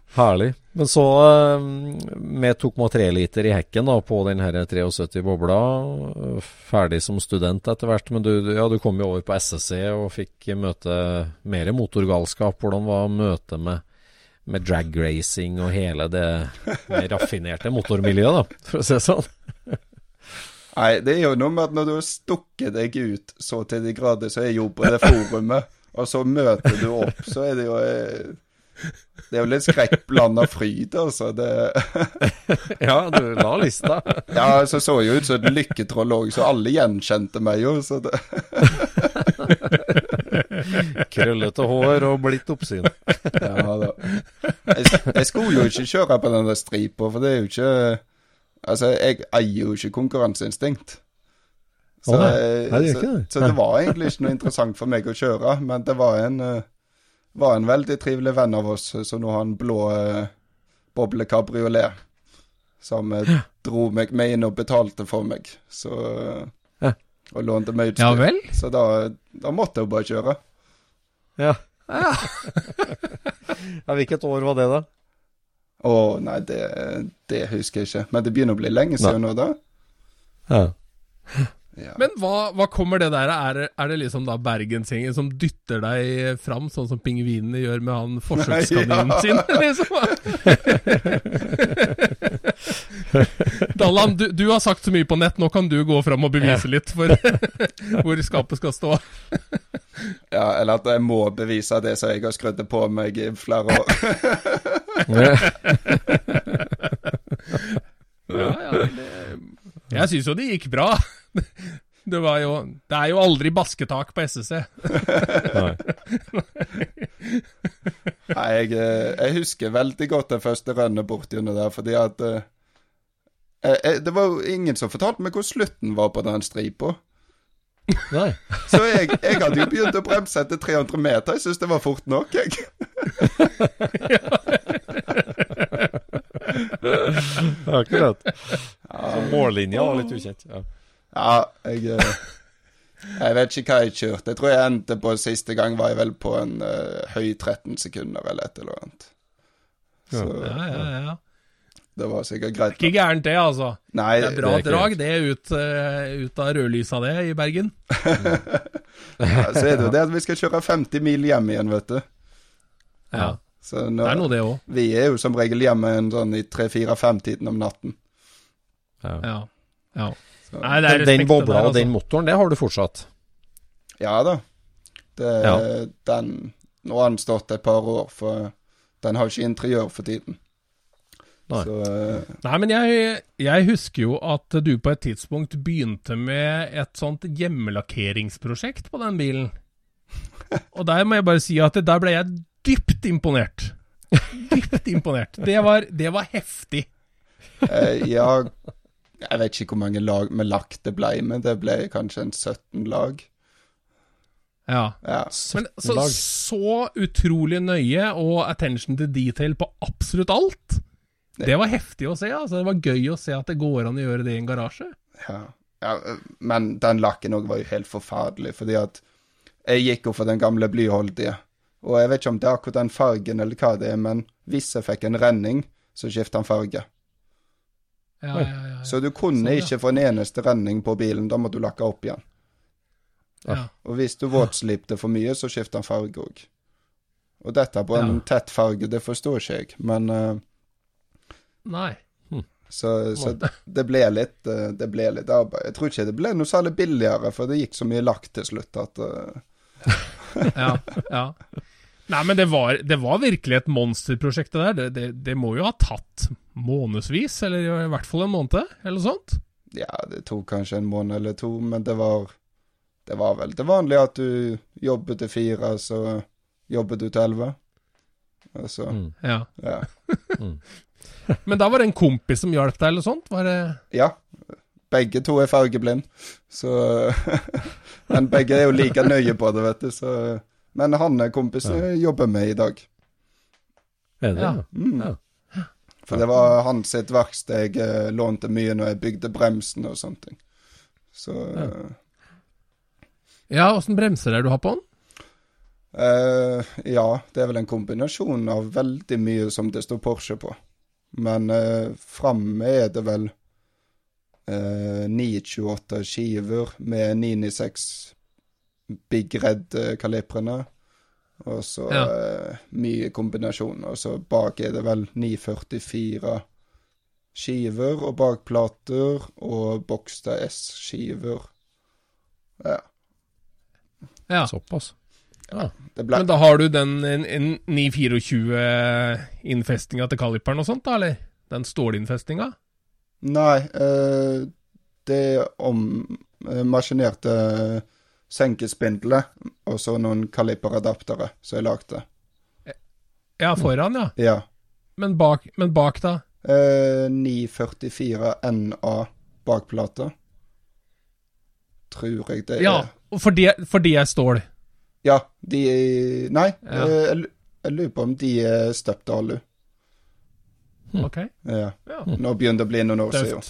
Herlig. Men så, eh, med 2,3 liter i hekken da, på den 73 bobla, eh, ferdig som student etter hvert, men du, ja, du kom jo over på SSC og fikk møte mer motorgalskap. Hvordan var møtet med, med drag racing og hele det mer raffinerte motormiljøet, da, for å si det sånn? Nei, det er jo noe med at når du har stukket deg ut så til de grader som jeg gjorde på det forumet, og så møter du opp, så er det jo eh, Det er jo litt skrekkblanda fryd, altså. Det, *laughs* Ja, du la lista. *laughs* ja, så så jo ut som et lykketroll òg, så alle gjenkjente meg jo. Så det, *laughs* Krøllete hår og blitt oppsyn. ja da. Jeg, jeg skulle jo ikke kjøre på den der stripa, for det er jo ikke Altså, jeg eier jo ikke konkurranseinstinkt. Så, oh, nei. Nei, det så, så det var egentlig ikke noe interessant for meg å kjøre, men det var en, eh, var en veldig trivelig venn av oss, så nå har han blå eh, boble kabriolet. Som eh, dro meg med inn og betalte for meg. Så Ja. Og lånte meg utstyr. Ja vel? Så da, da måtte jeg jo bare kjøre. Ja. *laughs* ja. Hvilket år var det, da? Å nei, det, det husker jeg ikke. Men det begynner å bli lenge siden nå, da. Ja. Ja. Men hva, hva kommer det der? Er, er det liksom da Bergensgjengen som dytter deg fram, sånn som pingvinene gjør med han forsøkskaninen Ja. sin, *laughs* liksom? Dallan, du, du har sagt så mye på nett, nå kan du gå fram og bevise litt for *laughs* hvor skapet skal stå. *laughs* ja, eller at jeg må bevise det som jeg har skrudd på meg i flere år. Ja, ja, det, jeg syns jo det gikk bra. *laughs* Det, var jo, det er jo aldri basketak på SSC. *laughs* Nei. Nei, jeg, eh, jeg husker veldig godt den første rønnet bortgjennom der, fordi at jeg, eh, eh, Det var jo ingen som fortalte meg hvor slutten var på den stripa. Nei. Så jeg, jeg hadde jo begynt å bremse etter 300 meter. Jeg syns det var fort nok, jeg. *laughs* Akkurat. Så mållinja var litt ukjent. Ja. Ja, jeg eh, Jeg vet ikke hva jeg kjørte. Jeg tror jeg endte på siste gang var jeg vel på en uh, høy 13 sekunder eller et eller annet. Så Ja, ja, ja. det var sikkert greit. Ikke gærent det, altså. Nei, Det er bra det er drag, det, ut, uh, ut av rødlysa det, i Bergen. *laughs* ja, så er det jo det at vi skal kjøre 50 mil hjem igjen, vet du. Ja, Så Det er noe, det òg. vi er jo som regel hjemme en sånn i 3-4-5-tiden om natten. Ja. Ja. Nei, det er Den, den bobla og den altså. motoren, det har du fortsatt? ja da. Det, Ja. Den Nå har den stått et par år, for den har ikke interiør for tiden. Nei. Så uh... Nei, men jeg, jeg husker jo at du på et tidspunkt begynte med et sånt hjemmelakkeringsprosjekt på den bilen. *laughs* Og der må jeg bare si at der ble jeg dypt imponert. Dypt imponert. Det var, det var heftig. Uh, ja Jeg vet ikke hvor mange lag med lakk det ble, men det ble kanskje en 17 lag. Ja. Ja. Men så, lag. så utrolig nøye og attention to detail på absolutt alt. Det var heftig å se. altså Det var gøy å se at det går an å gjøre det i en garasje. Ja. ja, men den lakken òg var jo helt forferdelig, fordi at jeg gikk jo for den gamle blyholdige. Og jeg vet ikke om det er akkurat den fargen eller hva det er, men hvis jeg fikk en renning, så skiftet han farge. Ja, ja, ja, ja. Så du kunne Sånn, ja. ikke få en eneste renning på bilen, da måtte du lakke opp igjen. ja. Og hvis du våtslipte for mye, så skiftet han farge òg. Og dette på en Ja. tett farge, det forstår ikke jeg, men uh, Nei. Så, så det, det ble litt eh, Det ble litt arbeid. Jeg tror ikke det ble noe særlig billigere, for det gikk så mye lakk til slutt at uh... *laughs* Ja, ja. Nei, men det var, det var virkelig et monsterprosjekt, det der. Det, det, det må jo ha tatt månedsvis, eller i hvert fall en måned, eller noe sånt. Ja, det tok kanskje en måned eller to, men det var Det var vel det vanlige at du jobbet til fire, så jobbet du til elleve. Altså, Mm. Ja. ja. *laughs* Men da var det en kompis som hjalp deg, eller sånt? Var det ja. Begge to er fargeblind, så *laughs* Men begge er jo like nøye på det, vet du, så Men han kompisen jeg jobber med i dag. Er det Ja. Mm. Ja. For det var hans verksted jeg eh, lånte mye når jeg bygde bremsen og sånne ting. Så eh, Ja, åssen bremser er det du har på den? Uh, Ja, det er vel en kombinasjon av veldig mye som det står Porsche på. Men uh, framme er det vel uh, 928 skiver med 996 Big Red-kaliprene. Og så Ja. uh, mye kombinasjon. Og så bak er det vel 944 skiver og bakplater og Boxster S-skiver. Ja. Ja. Såpass. Ja. Det ble Men da har du den en, en 924-innfestinga til kaliperen og sånt, da, eller? Den stålinnfestinga? Nei, uh, det er om uh, maskinerte senkespindler og så noen kaliperadaptere som jeg lagde. Ja, foran, ja. Ja. Men bak, men bak da? Eh, 944 NA bakplate. Tror jeg det er. Ja, for det, for det er stål. Ja, de Nei, Ja. eh, jeg, jeg lurer på om de er støpt alu. Ok, Ja. ja. Nå begynner det å bli noen år siden.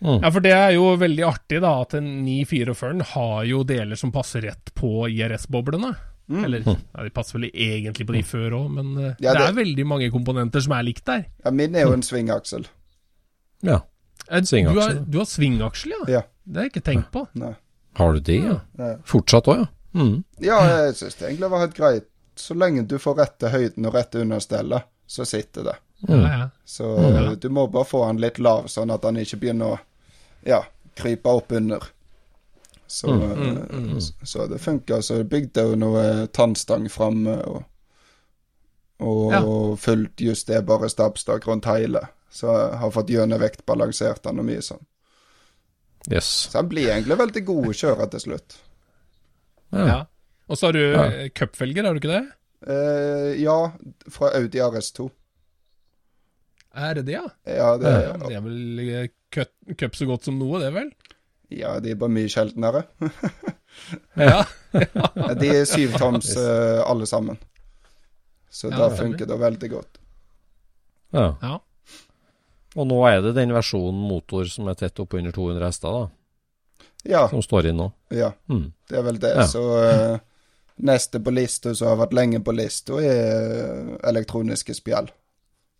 Mm. Ja, for det er jo veldig artig, da, at en 944 har jo deler som passer rett på IRS-boblene. Mm. Eller ja, de passer vel egentlig på de før òg, men eh, Ja, det det- er veldig mange komponenter som er likt der. Ja, min er jo en svingaksel. Ja. Svingaksel. Du har, du har svingaksel, ja? Ja. Det har jeg ikke tenkt på. Nei. Har du det, ja? Nei. Fortsatt òg, ja? Mm. Ja, jeg syns det egentlig var helt greit. Så lenge du får rette høyden og rette understellet, så sitter det. Ja, ja. Så eh, du må bare få han litt lav, sånn at han ikke begynner å ja, krype opp under. Så, mm, s- så det funker. Så jeg bygde jo noe tannstang framme og, og Ja. fullt justerbare stabstak rundt hele. Så jeg har fått gjennom vektbalansert den og mye sånn. Yes. Så han blir egentlig veldig god å kjøre til slutt. Ja. ja. Og så har du Ja. eh, cupfelger, har du ikke det? Eh, ja, fra Audi RS2. Er det det, ja? Ja, det, Ja, det er vel eh, cup, så godt som noe, det vel? ja, de er bare mye sjeldnere. *laughs* Ja. Ja, De er syvtoms eh, alle sammen. Så Ja, da funker det veldig godt. ja. ja. Og nå er det den versjonen motor som er tett oppunder 200 hester, da, Ja, som står inn nå. ja, Mm. det er vel det. Ja. Så uh, neste på lista som har vært lenge på lista, er elektroniske spjeld.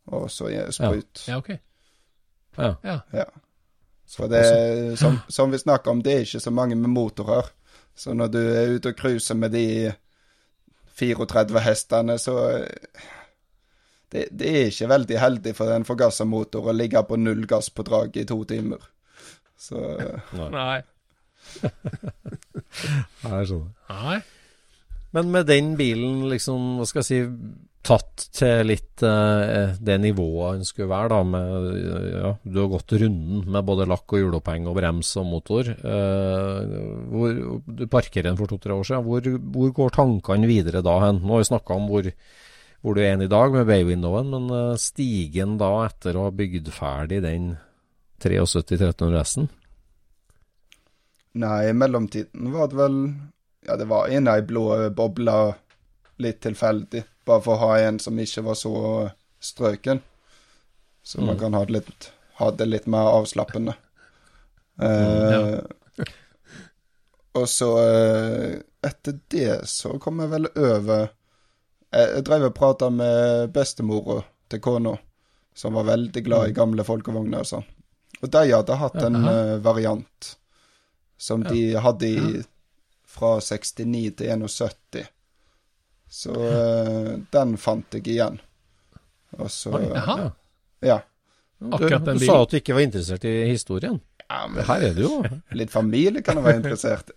Og så sprut. ja, ok. Ja. Ja. Ja. For det er, som, som vi snakker om, det er ikke så mange med motorer. Så når du er ute og cruiser med de 34 hestene, så det, det er ikke veldig heldig for en forgassermotor å ligge på null gass på draget i to timer. Så Nei. Nei. *laughs* Nei. Men med den bilen liksom, hva skal jeg si, tatt til litt eh, det nivået en skulle være, da, med ja, Du har gått runden med både lakk og hjuloppheng og brems og motor. Eh, hvor, du parkerer den for to-tre år siden. Hvor, hvor går tankene videre da hen? Nå har vi snakka om hvor, hvor du er i dag med Bay-windowen, men eh, stigen da etter å ha bygd ferdig den 73-1300 S-en? Nei, i mellomtiden var det vel Ja, det var en ei blå boble litt tilfeldig. Bare for å ha en som ikke var så strøken. Så man Mm. kan ha det litt, ha det litt mer avslappende. Eh, *laughs* Og så eh, etter det så kom jeg vel over Jeg, jeg drev og prata med bestemora til kona, som var veldig glad i gamle folkevogner og sånn. Og de hadde hatt en eh, variant som de hadde i, fra 69 til 71. Så eh, den fant jeg igjen. Og så Oi, Jaha. Ja. Du, Akkurat den du sa at du ikke var interessert i historien. ja men Her er det jo. *laughs* litt familie kan jeg være interessert. *laughs*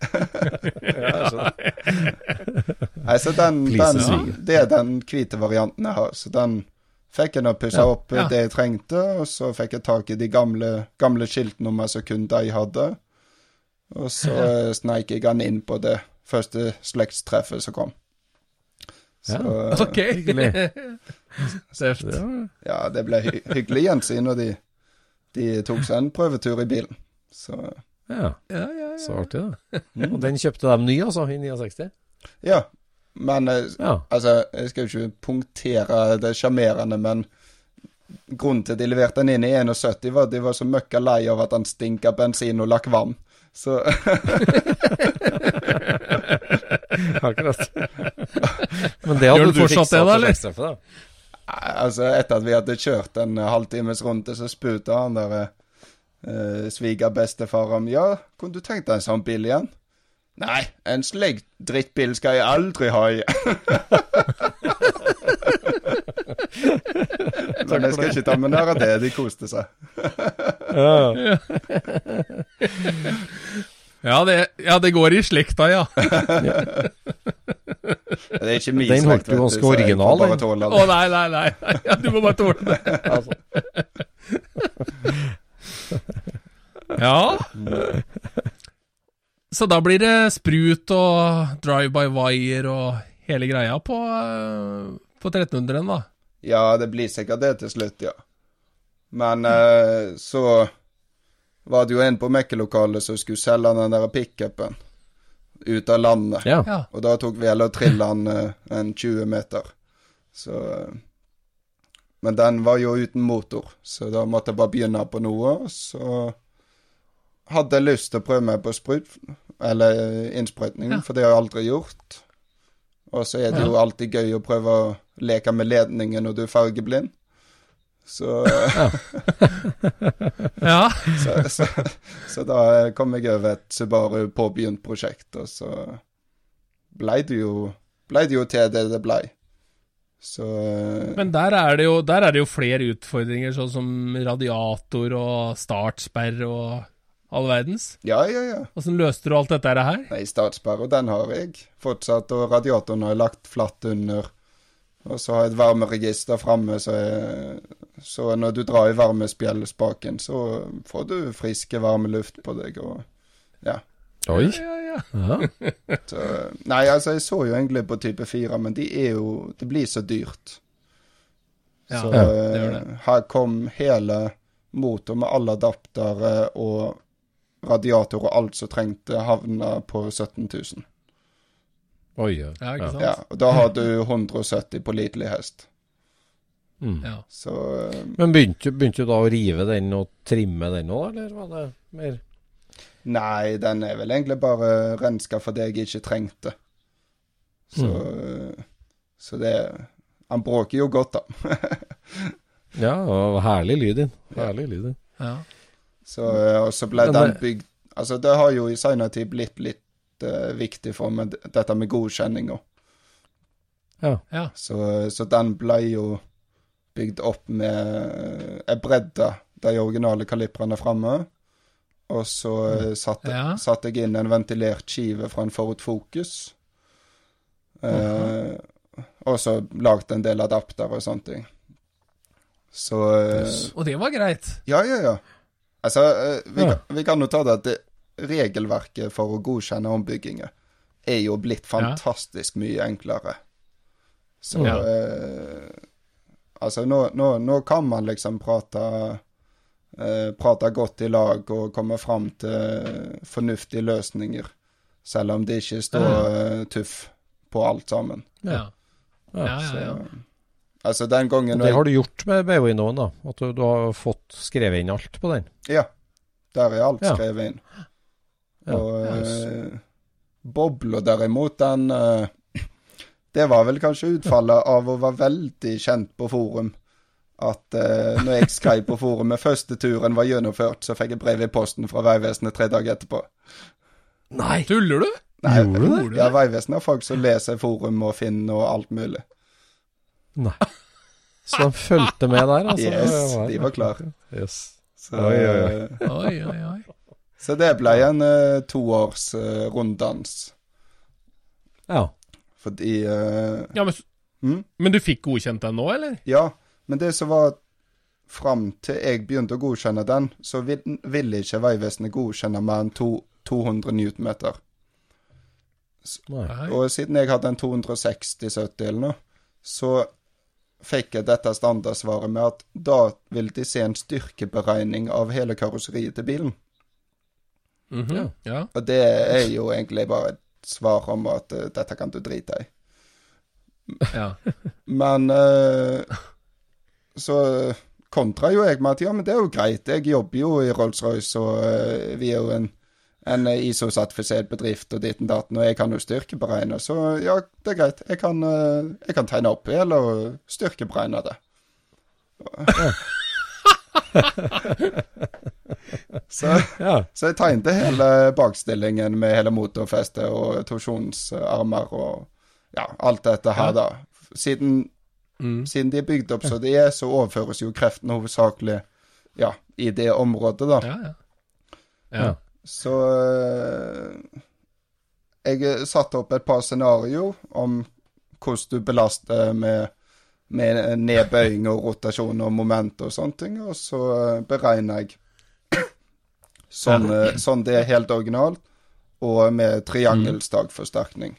*laughs* Nei, så den, den. Det er den hvite varianten jeg har. Så den fikk jeg nå pussa opp ja. det jeg trengte, og så fikk jeg tak i de gamle, gamle skiltnummer som kun de hadde. Og så eh, sneik jeg den inn på det første slektstreffet som kom. Så eh, Ok. *laughs* Søft. ja, det ble hy hyggelig gjensyn når de, de tok seg en prøvetur i bilen. Så Ja, Ja, ja, ja. så artig, da. Og den kjøpte de ny, altså, i 69? ja. Men eh, Ja. Altså, jeg skal jo ikke punktere det sjarmerende, men grunnen til at de leverte den inn i 71, var at de var så møkka lei av at han stinka bensin og lakk vann. Så *laughs* *laughs* Akkurat. Men det hadde du du fortsatt det, da, eller? altså, etter at vi hadde kjørt en halvtimes runde, så spurte han der uh, svigerbestefaren Ja, kunne du tenkt deg en sånn bil igjen? Nei, en slik drittbil skal jeg aldri ha igjen. *laughs* Men jeg skal ikke ta med nær av det, de koste seg. Ja. *laughs* Ja, det, ja, det går i slekta, ja. *laughs* Det er ikke min Den holdt slekt, jo du, ganske original, den. Å oh, nei, nei, nei. *laughs* Ja, du må bare tåle det. *laughs* Altså. Ja. Så da blir det sprut og drive by wire og hele greia på, på 1300-en, da. Ja, det blir sikkert det til slutt, ja. Men uh, så var det jo en på mekkelokalet som skulle selge den der pickupen. ut av landet. Ja. Ja. Og da tok vi heller trille den eh, en 20 meter. Så eh, Men den var jo uten motor, så da måtte jeg bare begynne på noe. Og så hadde jeg lyst til å prøve meg på sprut, eller innsprøytning, Ja. for det har jeg aldri gjort. Og så er det jo alltid gøy å prøve å leke med ledningen når du er fargeblind. Så, *laughs* ja. så, så, så da kom jeg over et Subaru påbegynt prosjekt, og så blei det jo ble det jo til det det blei. Så Men der er, det jo, der er det jo flere utfordringer, sånn som radiator og startsperre og all verdens. Ja, ja, ja. Åssen løste du alt dette her? Nei, startsperre, den har jeg fortsatt, og radiatoren har jeg lagt flatt under. Og så har jeg et varmeregister framme, så, jeg- så når du drar i varmespjeldspaken, så får du friske, varme luft på deg, og ja. Oi. Ja, ja. Ja. Så, nei, altså, jeg så jo egentlig på type 4, men de er jo Det blir så dyrt. Ja, så det eh, gjør det. her kom hele motor med alle adaptere og radiator og alt som trengte, havna på 17 000. Oi, ja. Ja, ikke sant? Ja, og da har du 170 pålitelig hest. Mm. Ja. Så eh, Men begynte, begynte du da å rive den og trimme den òg, eller var det mer Nei, den er vel egentlig bare renska for det jeg ikke trengte. Så, mm. så det Han bråker jo godt, da. *laughs* Ja, og herlig lyd inn. Herlig lyd inn. Ja. Så, eh, og så ble Men den bygd Altså, det har jo i senere tid blitt litt uh, viktig for meg, dette med godkjenninga. Ja. ja. Så, så den ble jo bygd opp med ei bredde de originale kalibrene framme. Og så satt satte Ja. satt jeg inn en ventilert skive fra en Forut Focus. Eh, og så lagd en del adapter og sånne ting. Så eh, Og det var greit. Ja, ja, ja. Altså, eh, vi, Ja. kan- vi kan jo ta det at det, regelverket for å godkjenne ombygginger er jo blitt fantastisk mye enklere. Så Ja. eh, Altså, nå, nå, nå kan man liksom prate eh, Prate godt i lag og komme fram til fornuftige løsninger, selv om det ikke står eh, tuff på alt sammen. Ja. Ja, ja, Så, ja. altså, den gangen Og det har du gjort med BH-innoen, da? At du, du har fått skrevet inn alt på den? Ja, der er alt Ja. skrevet inn. Ja, Og yes. eh, derimot, den eh, Det var vel kanskje utfallet av å være veldig kjent på forum. At eh, når jeg skrev på forumet første turen var gjennomført, så fikk jeg brev i posten fra Vegvesenet tre dager etterpå. Nei! Tuller du? Nei, Gjorde du det? Ja, Vegvesenet har folk som leser forum og finner og alt mulig. Nei. Så de fulgte med der, altså? Yes, Ja, de var klare. Yes. Så, Oi, oi, oi. eh, Oi, oi, oi. så det ble en uh, toårs uh, runddans. Ja. Fordi uh, Ja, men, mm? men du fikk godkjent den nå, eller? Ja, men det som var fram til jeg begynte å godkjenne den, så vil, ville ikke Vegvesenet godkjenne mer enn to, 200 newtonmeter. Og siden jeg hadde en 260-70 eller noe, så fikk jeg dette standardsvaret med at da vil de se en styrkeberegning av hele karosseriet til bilen. Mhm. Ja. ja. Og det er jo egentlig bare svar om at uh, dette kan du drite i. ja. Men uh, så kontra jo jeg med at ja, men det er jo greit. Jeg jobber jo i Rolls-Royce, og eh, vi er jo en, en ISO-sertifisert bedrift og ditten og datten, og jeg kan jo styrkeberegne. Så ja, det er greit. Jeg kan, jeg kan tegne opp eller styrkeberegne det. *laughs* så, Ja. så jeg tegnet hele bakstillingen med hele motorfestet og torsjonsarmer og ja, alt dette her, Ja. da. Siden Mm. siden de er bygd opp så de er, så overføres jo kreften hovedsakelig ja, i det området, da. Ja, ja. Ja. Så øh, jeg satte opp et par scenarioer om hvordan du belaster med, med nedbøying og rotasjon og moment og sånne ting, og så øh, beregner jeg sånn, øh, sånn det er helt originalt, og med triangelstagforsterkning.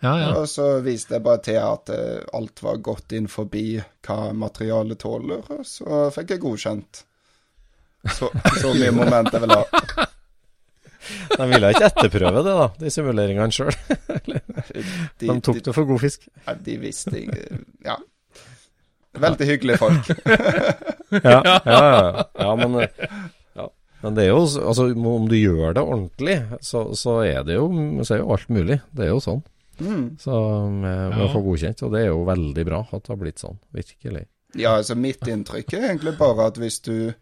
ja, ja. Og så viste jeg bare til at eh, alt var gått inn forbi hva materialet tåler, og så fikk jeg godkjent. Så, så mye *laughs* moment jeg vil ha. De ville ikke etterprøve det, da, de simuleringene sjøl. *laughs* De, De tok det for god fisk. ja, de visste Ja. Veldig hyggelige folk. Ja, *laughs* ja, ja, ja men, ja. men det er jo Altså, om du gjør det ordentlig, så, så, er det jo, så er jo alt mulig. Det er jo sånn. Mm. Så med, med Ja. å få godkjent. Og det er jo veldig bra at det har blitt sånn. Virkelig. Ja, altså mitt inntrykk er egentlig bare at hvis du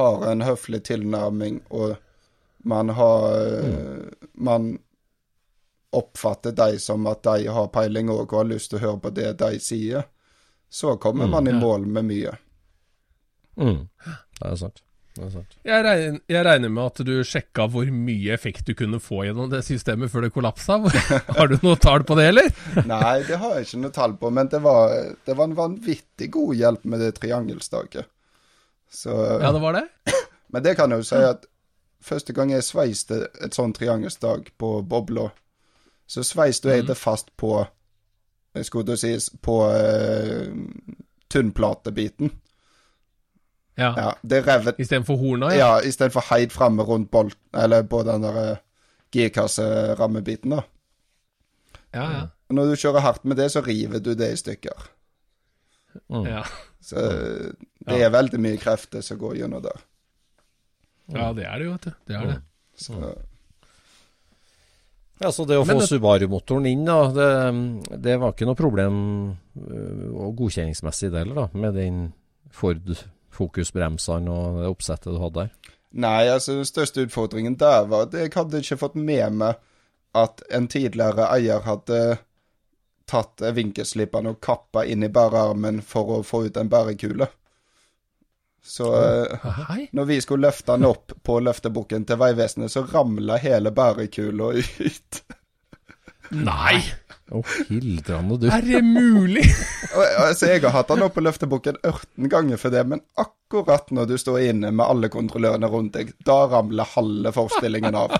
har en høflig tilnærming, og man har Man oppfatter deg som at de har peiling òg, og har lyst til å høre på det de sier, så kommer man i ja. mål med mye. Mm. Det er sant. Det er sant. Jeg regner, jeg regner med at du sjekka hvor mye effekt du kunne få gjennom det systemet før det kollapsa. *laughs* Har du noe tall på det, eller? Nei, det har jeg ikke noe tall på, men det var, det var en vanvittig god hjelp med det triangelstaket. Så Ja, det var det? *laughs* Men det kan jeg jo si at første gang jeg sveiste et sånt triangelstag på bobla, så sveiste jeg det fast på jeg skulle til å si på uh, tunnplatebiten. Ja. Ja, det revet Istedenfor horna? Ja. Ja, istedenfor heid framme rundt bolt, eller på den der uh, girkasserammebiten, da. Ja, ja. Og Når du kjører hardt med det, så river du det i stykker. Mm. ja. Så eh, det er veldig mye krefter som går gjennom der. Ja det er det jo, vet du. Det er det. Så, Ja, så det å få Subaru-motoren inn, da, det, det var ikke noe problem øh, og godkjenningsmessig det heller, da, med den Ford Focus-bremsene og det oppsettet du hadde der? Nei, altså den største utfordringen der var at jeg hadde ikke fått med meg at en tidligere eier hadde tatt vinkelslippene og kappa inn i bærearmen for å få ut en bærekule. Så uh, når vi skulle løfte han opp på løftebukken til Vegvesenet, så ramla hele bærekula ut. Nei! Å, hildrande du. Er det mulig? Altså, jeg har hatt han opp på løftebukken 18 ganger for det, men akkurat når du står inne med alle kontrollørene rundt deg, da ramler halve forestillingen av.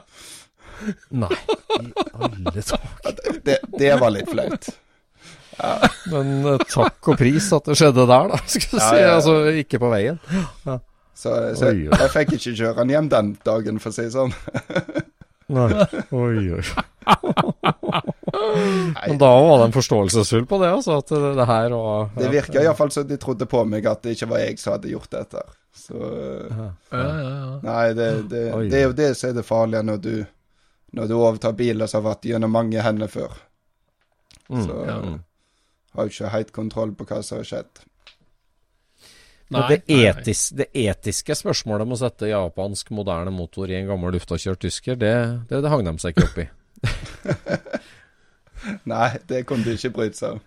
Nei, i alle saker. Det, det var litt flaut. Men eh, takk og pris at det skjedde der, da, skal du Ja, si. ja, ja. Altså, ikke på veien. Så, så Oi, oi. jeg fikk ikke kjøre han hjem den dagen, for å si det sånn. Nei. Oi, oi. *laughs* Men da var det en forståelsesfull på det, altså, at det, det her ja. Det virka iallfall som de trodde på meg at det ikke var jeg som hadde gjort dette. Så Ja, ja, ja. Nei, det, det, Oi. det er jo det som er det farlige når du, når du overtar biler som har vært gjennom mange hender før. Mm, Så ja. Har ikke helt kontroll på hva som har skjedd. Nei, det, etis, det etiske spørsmålet om å sette japansk moderne motor i en gammel luftavkjørt tysker, det, det, det hang de seg ikke opp i. *laughs* Nei, det kunne de ikke brydd seg om.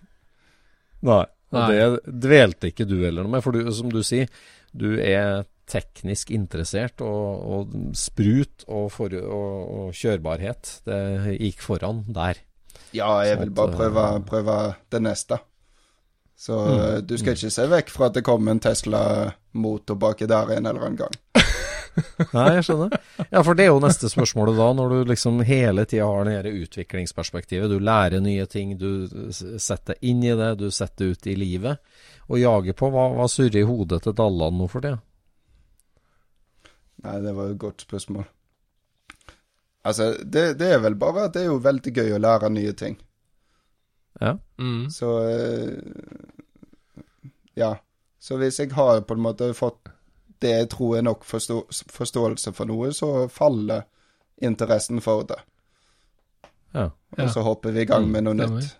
Nei. Og det dvelte ikke du heller noe med, for du, som du sier, du er teknisk interessert, og, og sprut og, for, og, og kjørbarhet, det gikk foran der. Ja, jeg vil bare prøve, eh, prøve det neste. Så Mm. eh, du skal ikke se vekk fra at det kommer en Tesla-motor baki der en eller annen gang. *laughs* Nei, jeg skjønner. Ja, for det er jo neste spørsmålet da, når du liksom hele tida har det dette utviklingsperspektivet. Du lærer nye ting, du setter deg inn i det, du setter det ut i livet. Og jager på hva, hva surrer i hodet til Dalland nå for det? Nei, det var jo et godt spørsmål. Altså, det, det er vel bare at det er jo veldig gøy å lære nye ting. Ja. Mm. Så eh, Ja. Så hvis jeg har på en måte fått det jeg tror er nok forstå forståelse for noe, så faller interessen for det. ja. Og så hopper vi i gang med noe stemmer. nytt.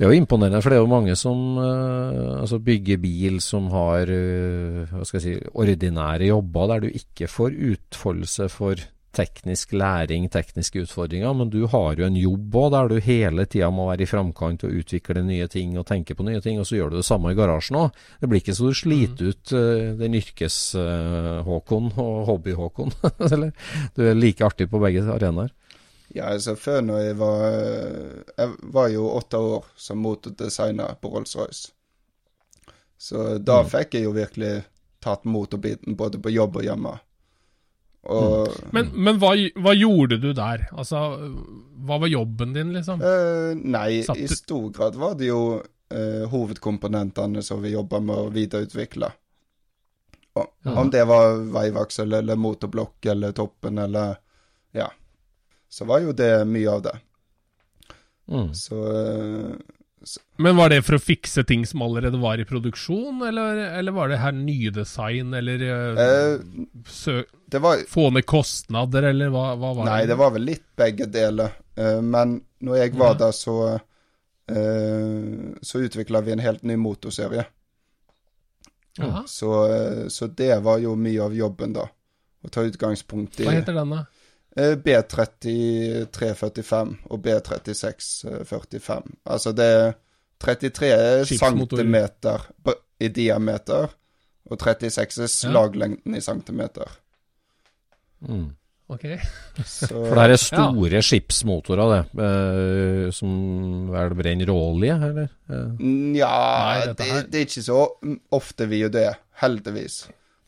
Det er jo imponerende, for det er jo mange som eh, altså bygger bil som har eh, hva skal jeg si, ordinære jobber der du ikke får utfoldelse for teknisk læring, tekniske utfordringer, men du har jo en jobb òg der du hele tida må være i framkant og utvikle nye ting og tenke på nye ting, og så gjør du det samme i garasjen òg. Det blir ikke så du sliter ut uh, den yrkes-Håkon og hobby-Håkon. *laughs* Du er like artig på begge arenaer. Ja, altså før når jeg var Jeg var jo åtte år som motordesigner på Rolls-Royce. Så da fikk jeg jo virkelig tatt motorbiten både på jobb og hjemme. Og Men, men hva, hva gjorde du der? Altså, hva var jobben din, liksom? Uh, Nei, Satt i stor grad var det jo uh, hovedkomponentene som vi jobba med å videreutvikle. Om, om det var veivaksel eller motorblokk eller toppen eller Ja. Så var jo det mye av det. Mm. Så så, Men var det for å fikse ting som allerede var i produksjon, eller, eller var det her nydesign, eller eh, eh, sø Det var få ned kostnader, eller hva, hva var Nei, det? det var vel litt begge deler. Eh, men når jeg var Ja. der, så uh, Så utvikla vi en helt ny motorserie. Så, eh, så det var jo mye av jobben, da. Å ta utgangspunkt i Hva heter den, da? Eh, B3345 og B3645. Altså det er 33 cm centimeter i diameter, og 36 er slaglengden i centimeter. Mm. Ok. Så *laughs* For det er store skipsmotorer, det. Eh, som vel brenner råolje, eller? Eh, Nja, det, det er ikke så ofte vi gjør det, heldigvis.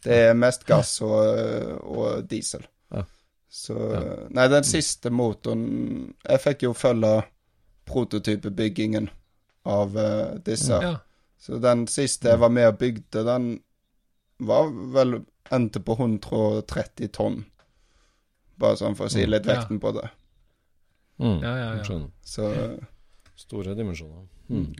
Det er mest gass og, og diesel. Ja. Nei, den siste motoren Jeg fikk jo følge prototypebyggingen av uh, disse. Ja. Så den siste jeg var med og bygde, den var vel endte på 130 tonn. Bare sånn for å si litt Ja. vekten på det. mm. Ja, ja, ja. Så Store dimensjoner. Mm.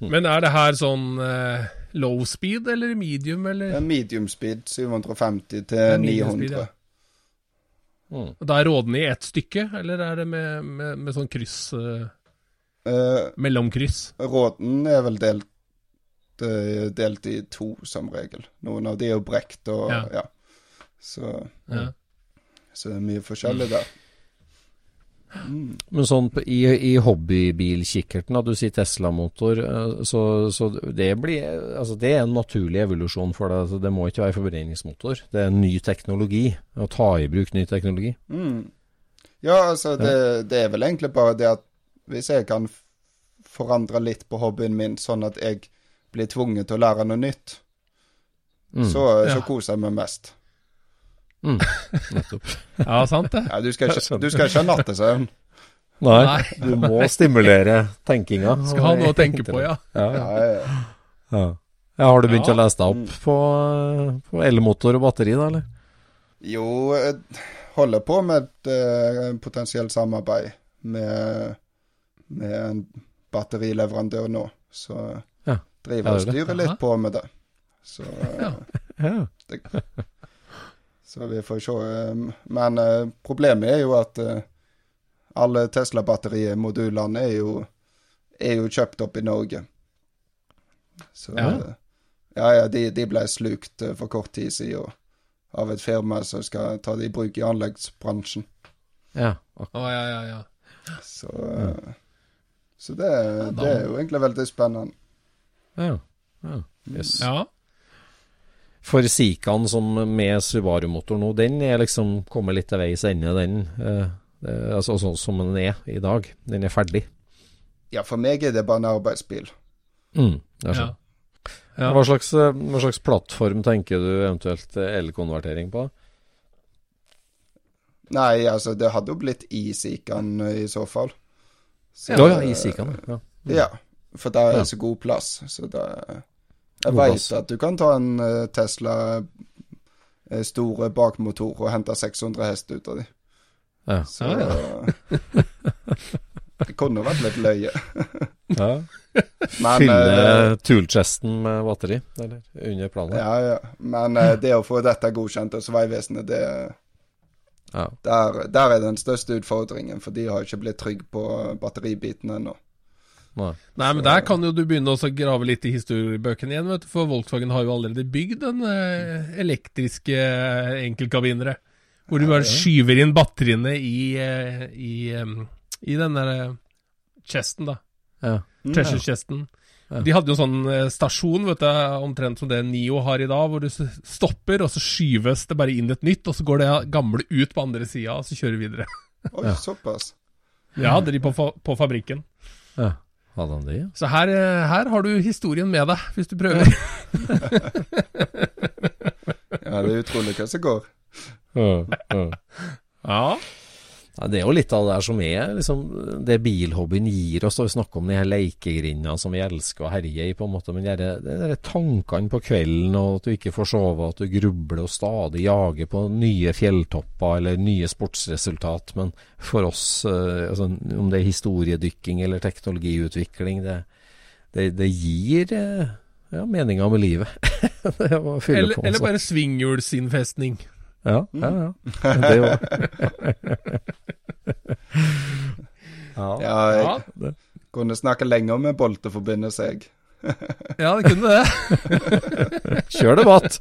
Men er det her sånn uh, low speed eller medium, eller? en medium speed 750 er til medium 900. speed, ja. Mm. Da er rådene i ett stykke, eller er det med, med, med sånn kryss uh, uh, Mellomkryss? Råden er vel delt, eh, delt i to, som regel. Noen av de er jo brekt og Ja. ja. Så, Ja. så det er mye forskjellig der. Men sånn i, i hobbybilkikkerten, da du sier Tesla-motor, eh, så, så det blir Altså det er en naturlig evolusjon for deg. Altså, det må ikke være forbrenningsmotor. Det er ny teknologi. Å ta i bruk ny teknologi. Mm. Ja, altså, det, det er vel egentlig bare det at hvis jeg kan forandre litt på hobbyen min, sånn at jeg blir tvunget til å lære noe nytt, Mm. så, Ja. så koser jeg meg mest. Mm. *laughs* Nettopp. Ja, sant det. Ja, du skal ikke, du skal ikke ha nattesøvn. Nei, Nei. du må stimulere tenkinga. Skal ha noe å tenke på, ja. Ja, Ja, ja. ja. ja, har du begynt Ja. å lese deg opp på, på elmotor og batteri, da, eller? Jo, jeg holder på med et uh, potensielt samarbeid med, med en batterileverandør nå. Så Ja. driver og det er det. styrer litt på med det. Så, eh, Ja. Så vi får se. eh, Men eh, problemet er jo at eh, alle Tesla-batterimodulene er jo, er jo kjøpt opp i Norge. Så Ja. eh, ja, ja de, de ble slukt for kort tid siden av et firma som skal ta det i bruk i anleggsbransjen. ja. Oh, ja, ja, ja. Så, ja. så det, det er jo egentlig veldig spennende. ja. ja. Yes. ja. For Sikan som med Subaru-motor nå, den er liksom kommet litt til veis ende, den. Eh, eh, altså sånn som den er i dag. Den er ferdig. Ja, for meg er det bare en arbeidsbil. Mm, er ja. ja. Hva, slags, eh, hva slags plattform tenker du eventuelt eh, elkonvertering på? Nei, altså, det hadde jo blitt i Sikan i så fall. Så, Ja, ja, i Sikan. Ja. Ja, for der er det så god plass. Så da Jeg veit at du kan ta en eh, Tesla eh, store bakmotor og hente 600 hest ut av de. Ja. Så Ja, *laughs* Det kunne vært litt løye. *laughs* ja. Men Fylle uh, toolchesten med batteri, eller under planen. Ja, ja. Men uh, det å få dette godkjent hos Vegvesenet, det Ja. der, der er den største utfordringen, for de har ikke blitt trygge på batteribiten ennå. Nei. Nei, men der kan jo du begynne også å grave litt i historiebøkene igjen, vet du. For Volkswagen har jo allerede bygd en eh, elektriske eh, enkeltkabinere. Hvor du bare skyver inn batteriene i, eh, i, i den der kjesten chesten, da. Ja. Treasure chesten. Ja. De hadde jo sånn stasjon, vet du, omtrent som det Nio har i dag, hvor du stopper, og så skyves det bare inn et nytt, og så går det gamle ut på andre sida, og så kjører du videre. Oi, Ja. såpass. Det hadde de på, fa på fabrikken. ja. Hadde han det, ja? Så her, eh, her har du historien med deg, hvis du prøver. Ja, *laughs* det er utrolig hva som går. Ja, ja. Ja. Ja, det er jo litt av det der som er liksom, det bilhobbyen gir oss. Vi snakker om de her lekegrindene som vi elsker å herje i, på en måte. Men det er tankene på kvelden, og at du ikke får sove, at du grubler og stadig jager på nye fjelltopper eller nye sportsresultat. Men for oss, eh, altså, om det er historiedykking eller teknologiutvikling, det, det, det gir eh, ja, meninga med livet. *laughs* eller, eller bare svinghjulsinnfestning. Ja, ja, ja. Det òg. *laughs* ja, ja, jeg kunne snakke lenger med bolteforbindelse, jeg. ja, det kunne *laughs* det. *laughs* Kjør debatt.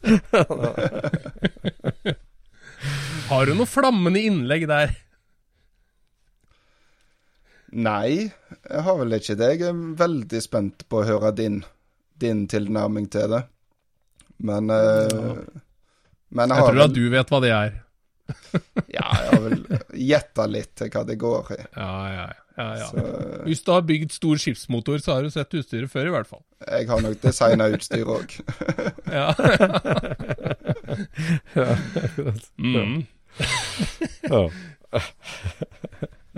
Har du noe flammende innlegg der? Nei, jeg har vel ikke det. Jeg er veldig spent på å høre din, din tilnærming til det. Men uh, men jeg, jeg tror vel... at du vet hva det er. *laughs* ja, jeg har vel gjetta litt til hva det går i. Ja, ja, ja, ja. Så... Hvis du har bygd stor skipsmotor, så har du sett utstyret før, i hvert fall. Jeg har nok designa utstyr òg. *laughs* ja. *laughs* ja, akkurat. Mm.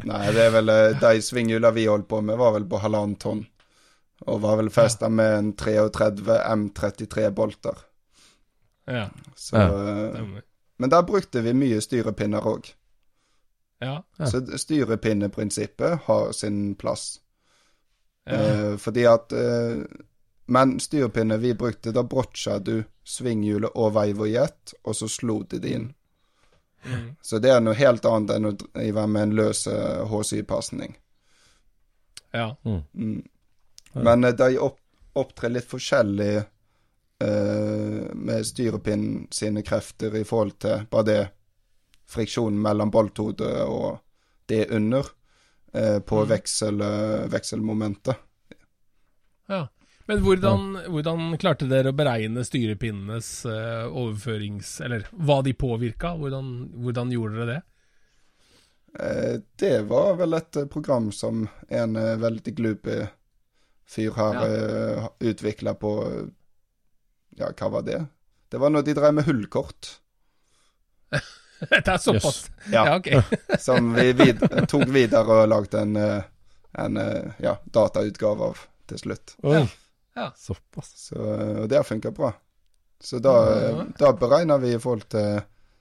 Nei, det er vel eh, de svinghjula vi holdt på med, var vel på halvannen tonn. Og var vel festa med en 33 M33-bolter. Ja. Så, ja. Men der brukte vi mye styrepinner òg. Ja. Så styrepinneprinsippet har sin plass. Eh, fordi at eh, Men styrepinne vi brukte, da brotcha du svinghjulet og veiv og jet, og så slo du det inn. Mm. Så det er noe helt annet enn å drive med en løs HSY-pasning. Ja. Mm. Mm. Men eh, de opp, opptrer litt forskjellig med styrepinnen sine krefter i forhold til bare det friksjonen mellom bolthodet og det under uh, på mm. veksel, uh, vekselmomentet. Ja. Men hvordan, ja. hvordan, klarte dere å beregne styrepinnenes overførings... Eller hva de påvirka? Hvordan, hvordan gjorde dere det? Det var vel et program som en veldig glupig fyr har ja. utvikla på ja, hva var det? Det var når de drev med hullkort. *laughs* det er såpass? Yes. Ja, ja ok. *laughs* som vi vid tok videre og lagde en, eh, en eh, ja, datautgave av til slutt. Ja. ja. Såpass. Så, og det har funka bra. Så da, ja. da beregner vi i forhold til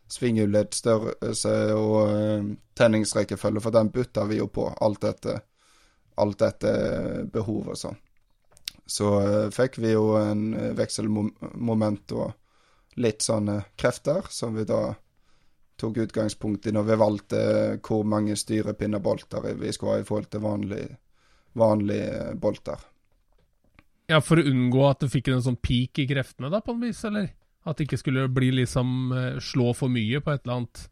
størrelse og tenningsrekkefølge, for den bytter vi jo på alt dette, alt dette behovet og sånn så uh, fikk vi jo en uh, vekselmoment og litt sånne krefter, som vi da tok utgangspunkt i når vi valgte hvor mange styrepinnebolter vi skulle ha i forhold til vanlige vanlig eh, bolter. Ja, For å unngå at du fikk en sånn peak i kreftene, da, på en vis, eller? At det ikke skulle bli liksom slå for mye på et eller annet?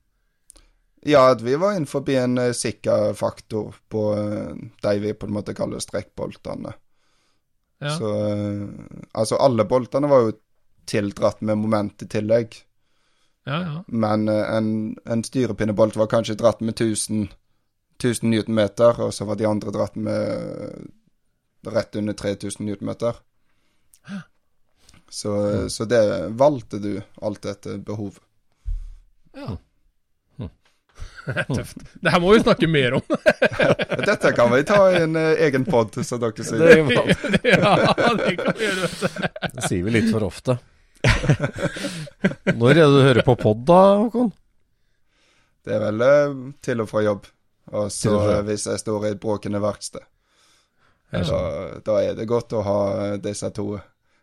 Ja, at vi var innenfor en sikker faktor på de vi på en måte kaller strekkboltene. Ja. Så uh, Altså, alle boltene var jo tildratt med moment i tillegg. Ja, ja. Men uh, en, en styrepinnebolt var kanskje dratt med 1000, 1000 newtonmeter, og så var de andre dratt med uh, rett under 3000 newtonmeter. Så, så det valgte du alt etter behov. Ja. *laughs* Tøft. Det her må vi snakke mer om. *laughs* Dette kan vi ta i en uh, egen pod, som dere sier. Det, *laughs* ja, det kan vi gjøre. Det sier vi litt for ofte. Når er det du hører på pod, da, Håkon? Det er vel uh, til og fra jobb. Og så uh, hvis jeg står i et bråkende verksted. Da, da, er det godt å ha disse to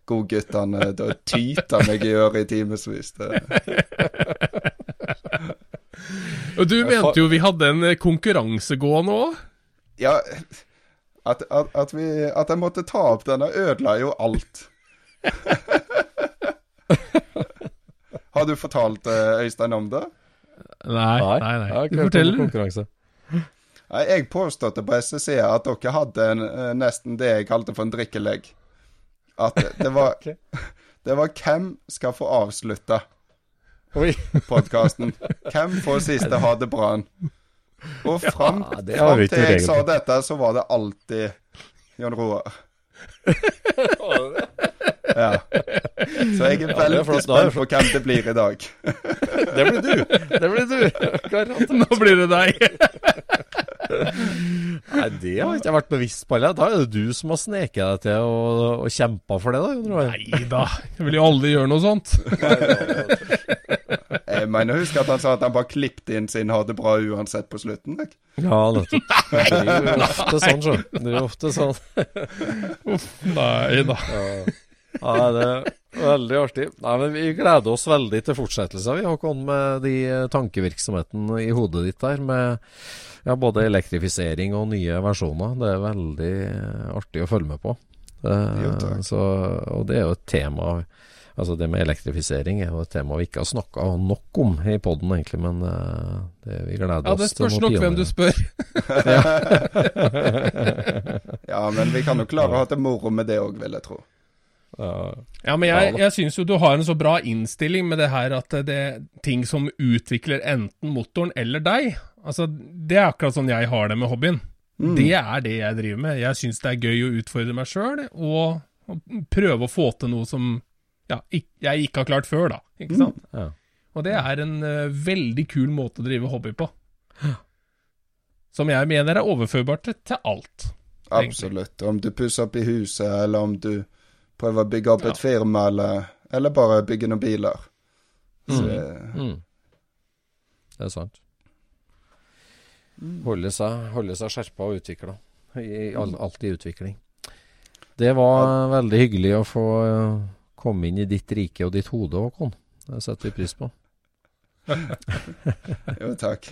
godguttene. Da tyter meg i øret i timevis. Og du mente jo vi hadde en konkurransegående konkurranse gående òg? Ja, at, at, at, vi, at jeg måtte ta opp denne, ødela jo alt. *laughs* Har du fortalt uh, Øystein om det? Nei, nei, nei. nei. Du forteller. Nei, jeg påståtte på SSC at dere hadde en, uh, nesten det jeg kalte for en drikkelegg. At det var, *laughs* *laughs* det var hvem skal få avslutta podkasten. Hvem får siste ha det bra? Og fram, ja, fram til jeg sa dette, så var det alltid Jon Roar. *laughs* Ja. Så jeg er veldig er spent på hvem det blir i dag. *laughs* Det blir du! Det blir du! Garantert. Nå blir det deg. *laughs* Nei, det har ikke jeg vært bevisst på. Da er det du som har sneket deg til og, og kjempa for det, da. Nei da, jeg vil jo aldri gjøre noe sånt. Jeg mener, husker at han sa at han bare klippet inn sin 'ha det bra uansett' på slutten. Ikke? Ja, nettopp. Det er jo ofte sånn, sjø. Det er jo ofte sånn. Nei da. Ja, det er veldig artig. Nei, men Vi gleder oss veldig til fortsettelsen, vi, Håkon, med de tankevirksomheten i hodet ditt der. Med ja, både elektrifisering og nye versjoner. Det er veldig artig å følge med på. Det, Jo, takk. så, og det er jo et tema Altså Det med elektrifisering er jo et tema vi ikke har snakka nok om i poden, egentlig. Men eh, det, vi gleder Ja, det oss til spørs noen nok hvem du spør. *laughs* Ja, men vi kan jo klare å ha det moro med det òg, vil jeg tro. Ja, Ja, men jeg, jeg syns jo du har en så bra innstilling med det her at det er ting som utvikler enten motoren eller deg. Altså, Det er akkurat sånn jeg har det med hobbyen. Det er det jeg driver med. Jeg syns det er gøy å utfordre meg sjøl, og, og prøve å få til noe som ja, jeg ikke har klart før, da. Ikke sant? ja. Og det er en uh, veldig kul måte å drive hobby på. Som jeg mener er overførbart til, til alt. Egentlig. Absolutt. Om du pusser opp i huset, eller om du prøver å bygge opp et firma, eller, eller bare bygge noen biler. Så, Mm. Det er sant. Holde seg, holde seg skjerpa og utvikla. Alltid i utvikling. Det var veldig hyggelig å få eh, komme inn i ditt rike og ditt hode, Håkon. Det setter vi pris på. *laughs* Jo, takk.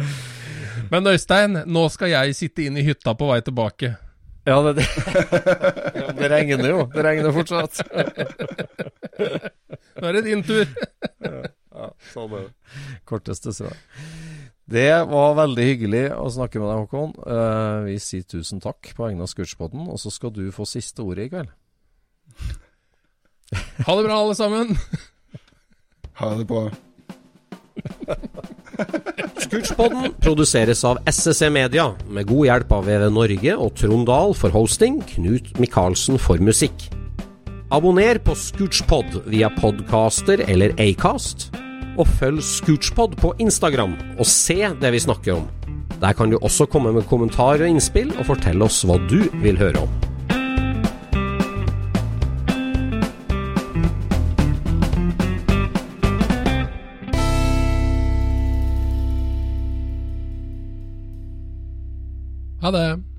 *laughs* Men Øystein, nå skal jeg sitte inn i hytta på vei tilbake. Ja, det, det. *laughs* det regner jo. Det regner fortsatt. Nå er det din tur. Ja, sånn er det. Korteste svar. Det var veldig hyggelig å snakke med deg, Håkon. Eh, vi sier tusen takk på vegne av Scootspodden, og så skal du få siste ordet i kveld. Ha det bra, alle sammen. Ha det bra. Scootspodden produseres av SSE Media, med god hjelp av VV Norge og Trond Dahl for hosting, Knut Micaelsen for musikk. Abonner på Scootspod via podcaster eller Acast, og følg Scootspod på Instagram og se det vi snakker om. Der kan du også komme med kommentarer og innspill, og fortelle oss hva du vil høre om. Ha det.